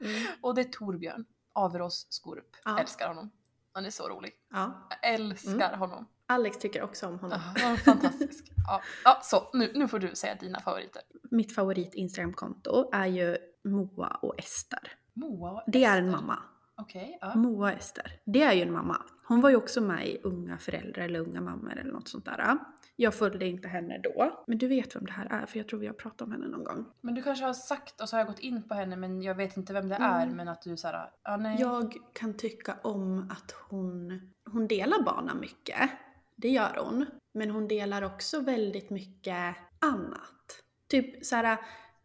Mm. <laughs> Och det är Torbjörn Averås Skorup. Ja. Älskar honom. Han är så rolig. ja. Jag älskar honom. Alex tycker också om honom. Ja, fantastisk. Ja, ja så nu, nu får du säga dina favoriter. Mitt favorit Instagramkonto är ju Moa och Ester. Moa och Det är en mamma. Okej, ja. Moa Ester. Det är ju en mamma. Hon var ju också med i Unga föräldrar eller Unga mammor eller något sånt där. Jag följde inte henne då. Men du vet vem det här är för jag tror vi har pratat om henne någon gång. Men du kanske har sagt och så har jag gått in på henne men jag vet inte vem det Mm. är men att du såhär, ja nej. Jag kan tycka om att hon, hon delar barnen mycket. Det gör hon. Men hon delar också väldigt mycket annat. Typ såhär,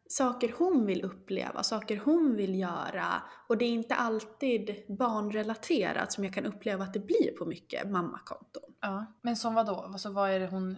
saker hon vill uppleva, saker hon vill göra. Och det är inte alltid barnrelaterat som jag kan uppleva att det blir på mycket mammakonton. Ja. Men som vad då? Alltså, vad är det hon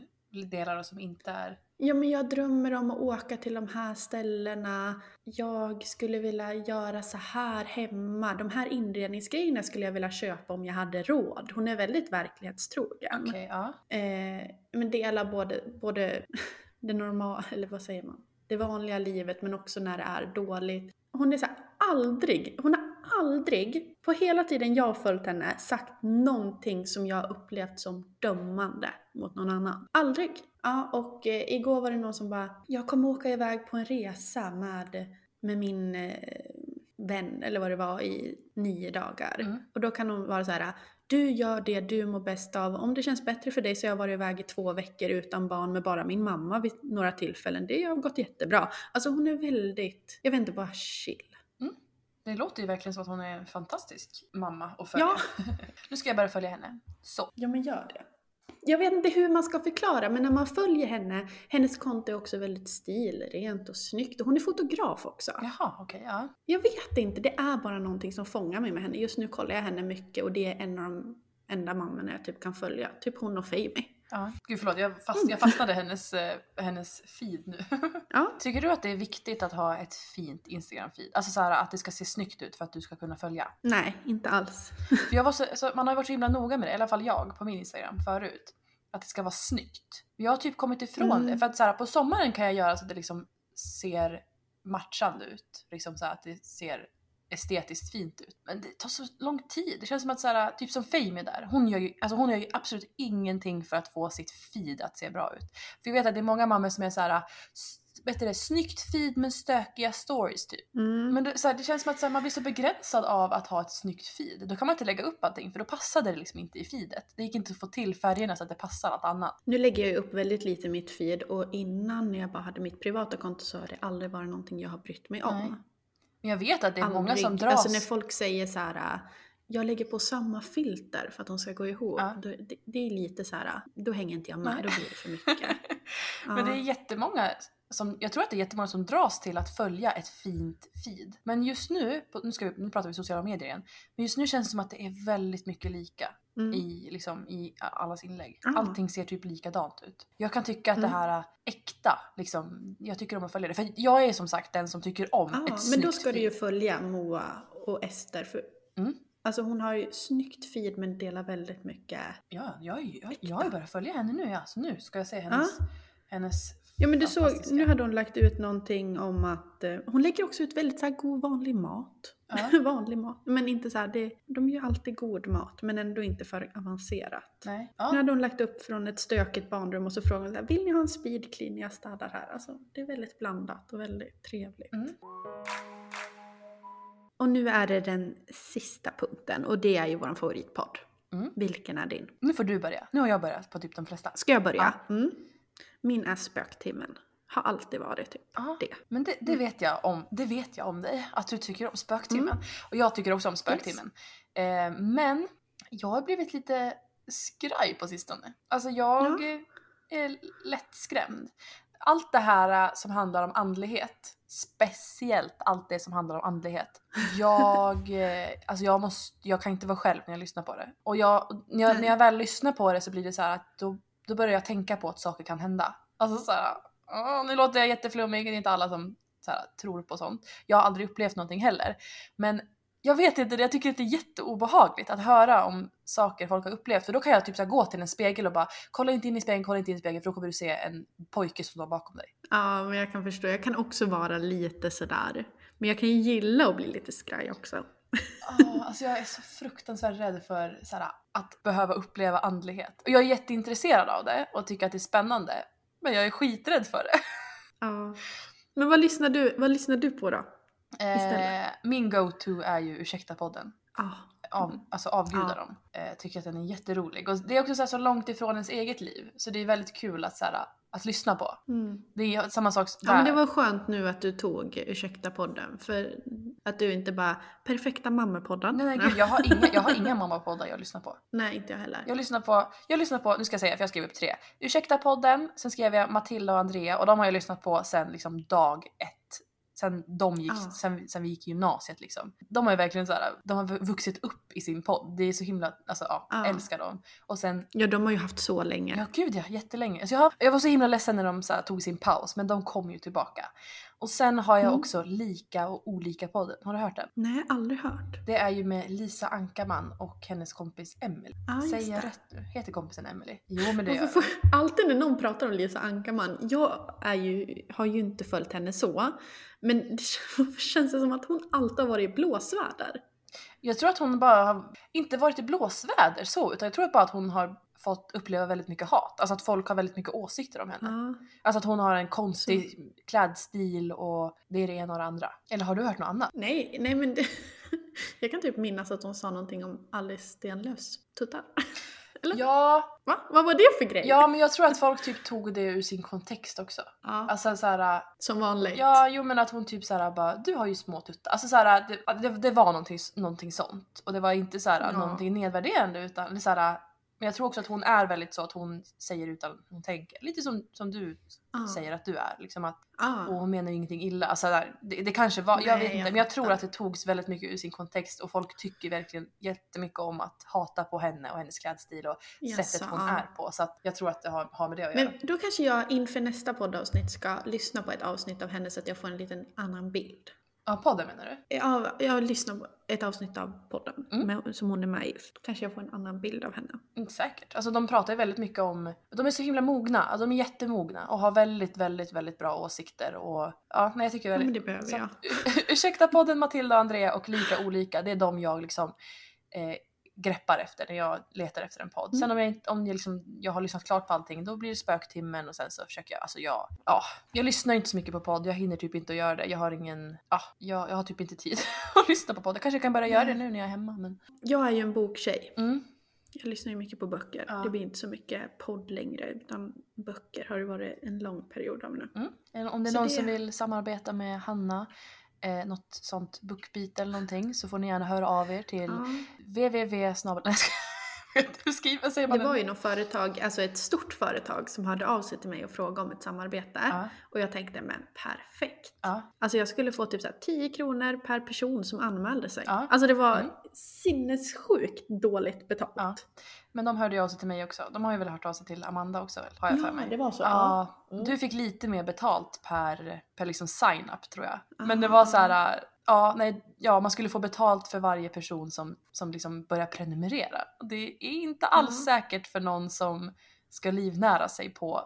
delar och som inte är? Ja men jag drömmer om att åka till de här ställena. Jag skulle vilja göra så här hemma. De här inredningsgrejerna skulle jag vilja köpa om jag hade råd. Hon är väldigt verklighetstrogen. Okej, ja. Eh, men delar både, både <laughs> det normala, eller vad säger man? Det vanliga livet men också när det är dåligt. Hon är så här, aldrig, hon har aldrig, på hela tiden jag har följt henne, sagt någonting som jag har upplevt som dömande mot någon annan. Aldrig! Ja, och eh, igår var det någon som bara, jag kommer åka iväg på en resa med, med min eh, vän, eller vad det var, i nio dagar. Mm. Och då kan hon vara så här, du gör det du mår bäst av. Om det känns bättre för dig så har jag varit iväg i två veckor utan barn med bara min mamma vid några tillfällen. Det har gått jättebra. Alltså hon är väldigt, jag vet inte, bara chill. Det låter ju verkligen som att hon är en fantastisk mamma att följa. Ja. <laughs> nu ska jag börja följa henne. Så. Ja men gör det. Jag vet inte hur man ska förklara men när man följer henne, hennes konto är också väldigt stilrent och snyggt och hon är fotograf också. Jaha, okej, ja. Jag vet inte, det är bara någonting som fångar mig med henne. Just nu kollar jag henne mycket och det är en av de enda mammorna jag typ kan följa. Typ hon och Fami. Ja. Gud förlåt, jag, fast, jag fastnade hennes, eh, hennes feed nu. <laughs> Ja. Tycker du att det är viktigt att ha ett fint Instagram-feed? Alltså så här, att det ska se snyggt ut för att du ska kunna följa? Nej, inte alls. För jag var så, så, man har ju varit så himla noga med det, i alla fall jag på min Instagram förut. Att det ska vara snyggt. Jag har typ kommit ifrån Mm. det. För att så här, på sommaren kan jag göra så att det liksom ser matchande ut. Liksom så att det ser estetiskt fint ut. Men det tar så lång tid. Det känns som att så här, typ som Fame är där. Hon gör, ju, alltså hon gör ju absolut ingenting för att få sitt feed att se bra ut. För jag vet att det är många mammor som är så här, s- vet du det, snyggt feed men stökiga stories typ. Mm. Men det, så här, det känns som att här, man blir så begränsad av att ha ett snyggt feed. Då kan man inte lägga upp allting för då passade det liksom inte i feedet. Det gick inte att få till färgerna så att det passar allt annat. Nu lägger jag ju upp väldigt lite i mitt feed och innan när jag bara hade mitt privata konto så har det aldrig varit någonting jag har brytt mig om. Nej. Men jag vet att det är många Aldrig. som dras. Alltså när folk säger så här. jag lägger på samma filter för att de ska gå ihop. Ja. Då, det, det är lite så här. då hänger inte jag med, Nej. då blir det för mycket. <laughs> Men det är jättemånga som, jag tror att det är jättemånga som dras till att följa ett fint feed. Men just nu, nu, ska vi, nu pratar vi sociala medier igen, men just nu känns det som att det är väldigt mycket lika Mm. i, liksom, i allas inlägg. Ah. Allting ser typ likadant ut. Jag kan tycka att Mm. det här äkta, liksom, jag tycker om att följa det. För jag är som sagt den som tycker om Ja, ett men snyggt då ska du ju feed. följa Moa och Ester. För, Mm. Alltså hon har ju snyggt feed men delar väldigt mycket. Ja, jag, jag, jag har ju börjat följa henne nu ja, så nu ska jag se hennes, hennes Ja men du såg, nu hade hon lagt ut någonting om att eh, hon lägger också ut väldigt så god vanlig mat. Ja. <laughs> vanlig mat. Men inte så här, det, de gör alltid god mat men ändå inte för avancerat. Nej. Nu Ja. hade hon lagt upp från ett stökigt barnrum och så frågade hon så här, vill ni ha en speed clean jag städar här? Alltså det är väldigt blandat och väldigt trevligt. Mm. Och nu är det den sista punkten och det är ju vår favoritpodd. Mm. Vilken är din? Nu får du börja. Nu har jag börjat på typ de flesta. Ska jag börja? Mm. Min är spöktimmen. Har alltid varit typ Ja, det. Men det, det, vet jag om, det vet jag om dig, att du tycker om spöktimmen. Och jag tycker också om spöktimmen. Eh, men jag har blivit lite skraj på sistone. Alltså jag är lätt skrämd. allt det här äh, som handlar om andlighet, speciellt allt det som handlar om andlighet. Jag, <laughs> eh, alltså jag, måste, jag kan inte vara själv när jag lyssnar på det. Och jag, när, jag, när jag väl lyssnar på det så blir det så här att då, då börjar jag tänka på att saker kan hända. Alltså så här, åh, nu låter jag jätteflummig, det är inte alla som här, tror på sånt. Jag har aldrig upplevt någonting heller. Men jag vet inte, jag tycker att det är jätteobehagligt att höra om saker folk har upplevt. För då kan jag typ så gå till en spegel och bara kolla inte in i spegeln, kolla inte in i spegeln för då kommer du se en pojke som står bakom dig. Ja, men jag kan förstå. Jag kan också vara lite sådär. Men jag kan ju gilla att bli lite skraj också. Oh, alltså jag är så fruktansvärt rädd för så här, att behöva uppleva andlighet. Och jag är jätteintresserad av det och tycker att det är spännande. Men jag är skiträdd för det. Ja. Men vad lyssnar du, vad lyssnar du på då? Eh, min go-to är ju Ursäkta-podden. Ah. Av, alltså avgudar Ja. dem. Eh, tycker att den är jätterolig. Och det är också så, långt ifrån ens eget liv. Så det är väldigt kul att, så att lyssna på. Mm. Det är samma sak där. Ja men det var skönt nu att du tog Ursäkta podden för att du inte bara perfekta mammapodden. Nej, nej gud, jag har inga, jag har inga <laughs> mammapoddar jag lyssnar på. Nej inte jag heller. Jag lyssnar på, jag lyssnar på, nu ska jag säga för jag skrev upp tre. Ursäkta podden, sen skrev jag Matilda och Andrea och de har jag lyssnat på sen liksom dag ett. Sen, de gick, Ah. sen, sen vi gick i gymnasiet liksom. De har ju verkligen så här, de har vuxit upp i sin podd. Det är så himla, alltså ja, Ah. älskar dem. Och sen, Ja de har ju haft så länge. ja gud ja, jättelänge. Alltså jag, jag var så himla ledsen när de så här, tog sin paus men de kom ju tillbaka. Och sen har jag Mm. också Lika och Olika podden, har du hört den? Nej aldrig hört. Det är ju med Lisa Ankarman och hennes kompis Emily. Ah, Säger jag rätt nu? Heter kompisen Emily? Jo men det gör jag. <laughs> alltid när någon pratar om Lisa Ankarman, jag är ju, har ju inte följt henne så, men det känns- <laughs> känns det som att hon alltid har varit i blåsväder. Jag tror att hon bara har inte varit i blåsväder så, utan jag tror bara att hon har fått uppleva väldigt mycket hat. Alltså att folk har väldigt mycket åsikter om henne. Ja. Alltså att hon har en konstig klädstil och det är det ena och det andra. Eller har du hört något annat? Nej, nej men det, <laughs> jag kan typ minnas att hon sa någonting om Alice Stenlöfs tuttar. <laughs> Eller? Ja, Va? Vad var det för grej? ja men jag tror att folk typ tog det ur sin kontext också. Ja, Alltså såhär, som vanligt. ja jo men att hon typ såhär bara du har ju små tuttar. Alltså såhär, det, det, det var någonting, någonting sånt. Och det var inte såhär Ja. någonting nedvärderande utan såhär, men jag tror också att hon är väldigt så att hon säger utan hon tänker. Lite som, som du Ah. säger att du är. Liksom att, Ah. och hon menar ju ingenting illa. Alltså där, det, det kanske var, jag Nej, vet inte, jag men jag tror att det togs väldigt mycket ur sin kontext och folk tycker verkligen jättemycket om att hata på henne och hennes klädstil och Jaså, sättet hon är på. Så att jag tror att det har, har med det att göra. Men då kanske jag inför nästa poddavsnitt ska lyssna på ett avsnitt av henne så att jag får en liten annan bild. Ja, podden menar du? Ja, jag lyssnar på ett avsnitt av podden Mm. med, som hon är med i. Då kanske jag får en annan bild av henne. Mm, säkert. Alltså de pratar ju väldigt mycket om, de är så himla mogna, de är jättemogna och har väldigt, väldigt, väldigt bra åsikter och ja, nej jag tycker Ja, väldigt... men det behöver så jag. <laughs> Ursäkta podden Matilda och Andrea och Lika Olika, det är de jag liksom eh, greppar efter när jag letar efter en podd. Mm. Sen om jag, inte- om jag, liksom, jag har lyssnat klart på allting då blir det spöktimmen och sen så försöker jag, alltså jag, ja, jag lyssnar inte så mycket på podd, jag hinner typ inte att göra det. Jag har ingen, ja, jag, jag har typ inte tid <laughs> att lyssna på podd. Jag kanske kan börja göra det nu när jag är hemma men. Jag är ju en boktjej. Mm. Jag lyssnar ju mycket på böcker. Ja. Det blir inte så mycket podd längre utan böcker har det varit en lång period av nu. Mm. Om det är Så någon det- som vill samarbeta med Hanna, eh, något sånt bookbeat eller någonting så får ni gärna höra av er till Ja. www <laughs> Hur skriver säger man Det var ju något företag, alltså ett stort företag som hörde av sig till mig och frågade om ett samarbete. Ja. Och jag tänkte men perfekt. Ja. Alltså jag skulle få typ så här 10 kronor per person som anmälde sig. Ja. Alltså det var Mm. sinnessjukt dåligt betalt. Ja. Men de hörde ju av sig till mig också. De har ju väl hört av sig till Amanda också har jag för mig. det var så. Ja. Mm. du fick lite mer betalt per, per liksom sign-up tror jag. Men det Ah. var så här, ja, nej, ja, man skulle få betalt för varje person som, som liksom börjar prenumerera. Det är inte alls säkert för någon som ska livnära sig på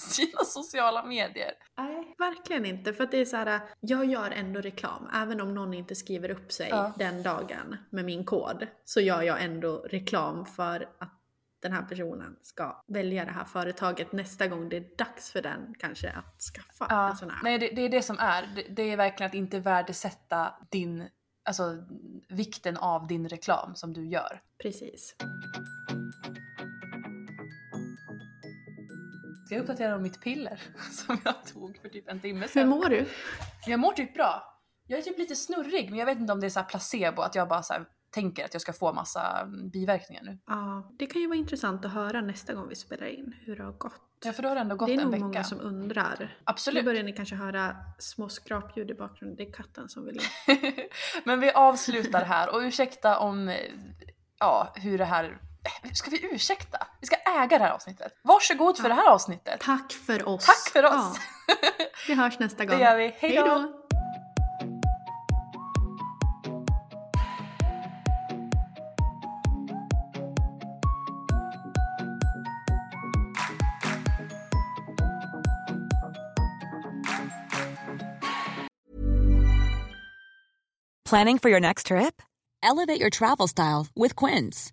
sina sociala medier. Nej, verkligen inte. För att det är så här, jag gör ändå reklam. Även om någon inte skriver upp sig Ja. den dagen med min kod så gör jag ändå reklam för att den här personen ska välja det här företaget nästa gång det är dags för den kanske att skaffa Ja, en sån här. nej det, det är det som är. Det, det är verkligen att inte värdesätta din, alltså vikten av din reklam som du gör. Precis. Ska jag uppdatera om mitt piller <laughs> som jag tog för typ en timme Hur sedan? mår du? Jag mår typ bra. Jag är typ lite snurrig men jag vet inte om det är så placebo att jag bara så tänker att jag ska få massa mm, biverkningar nu. Ja, det kan ju vara intressant att höra nästa gång vi spelar in hur det har gått. Ja för då har det ändå gått det är en nog vecka. många som undrar. Absolut. Nu börjar ni kanske höra små skrapljud i bakgrunden. Det är katten som vill in. <laughs> Men vi avslutar här och ursäkta om, eh, ja hur det här, ska vi ursäkta? Vi ska äga det här avsnittet. Varsågod för det här avsnittet. Tack för oss. Tack för oss! Ja, vi hörs nästa <laughs> gång. Det gör vi. Hej då! Planning for your next trip? Elevate your travel style with Quince.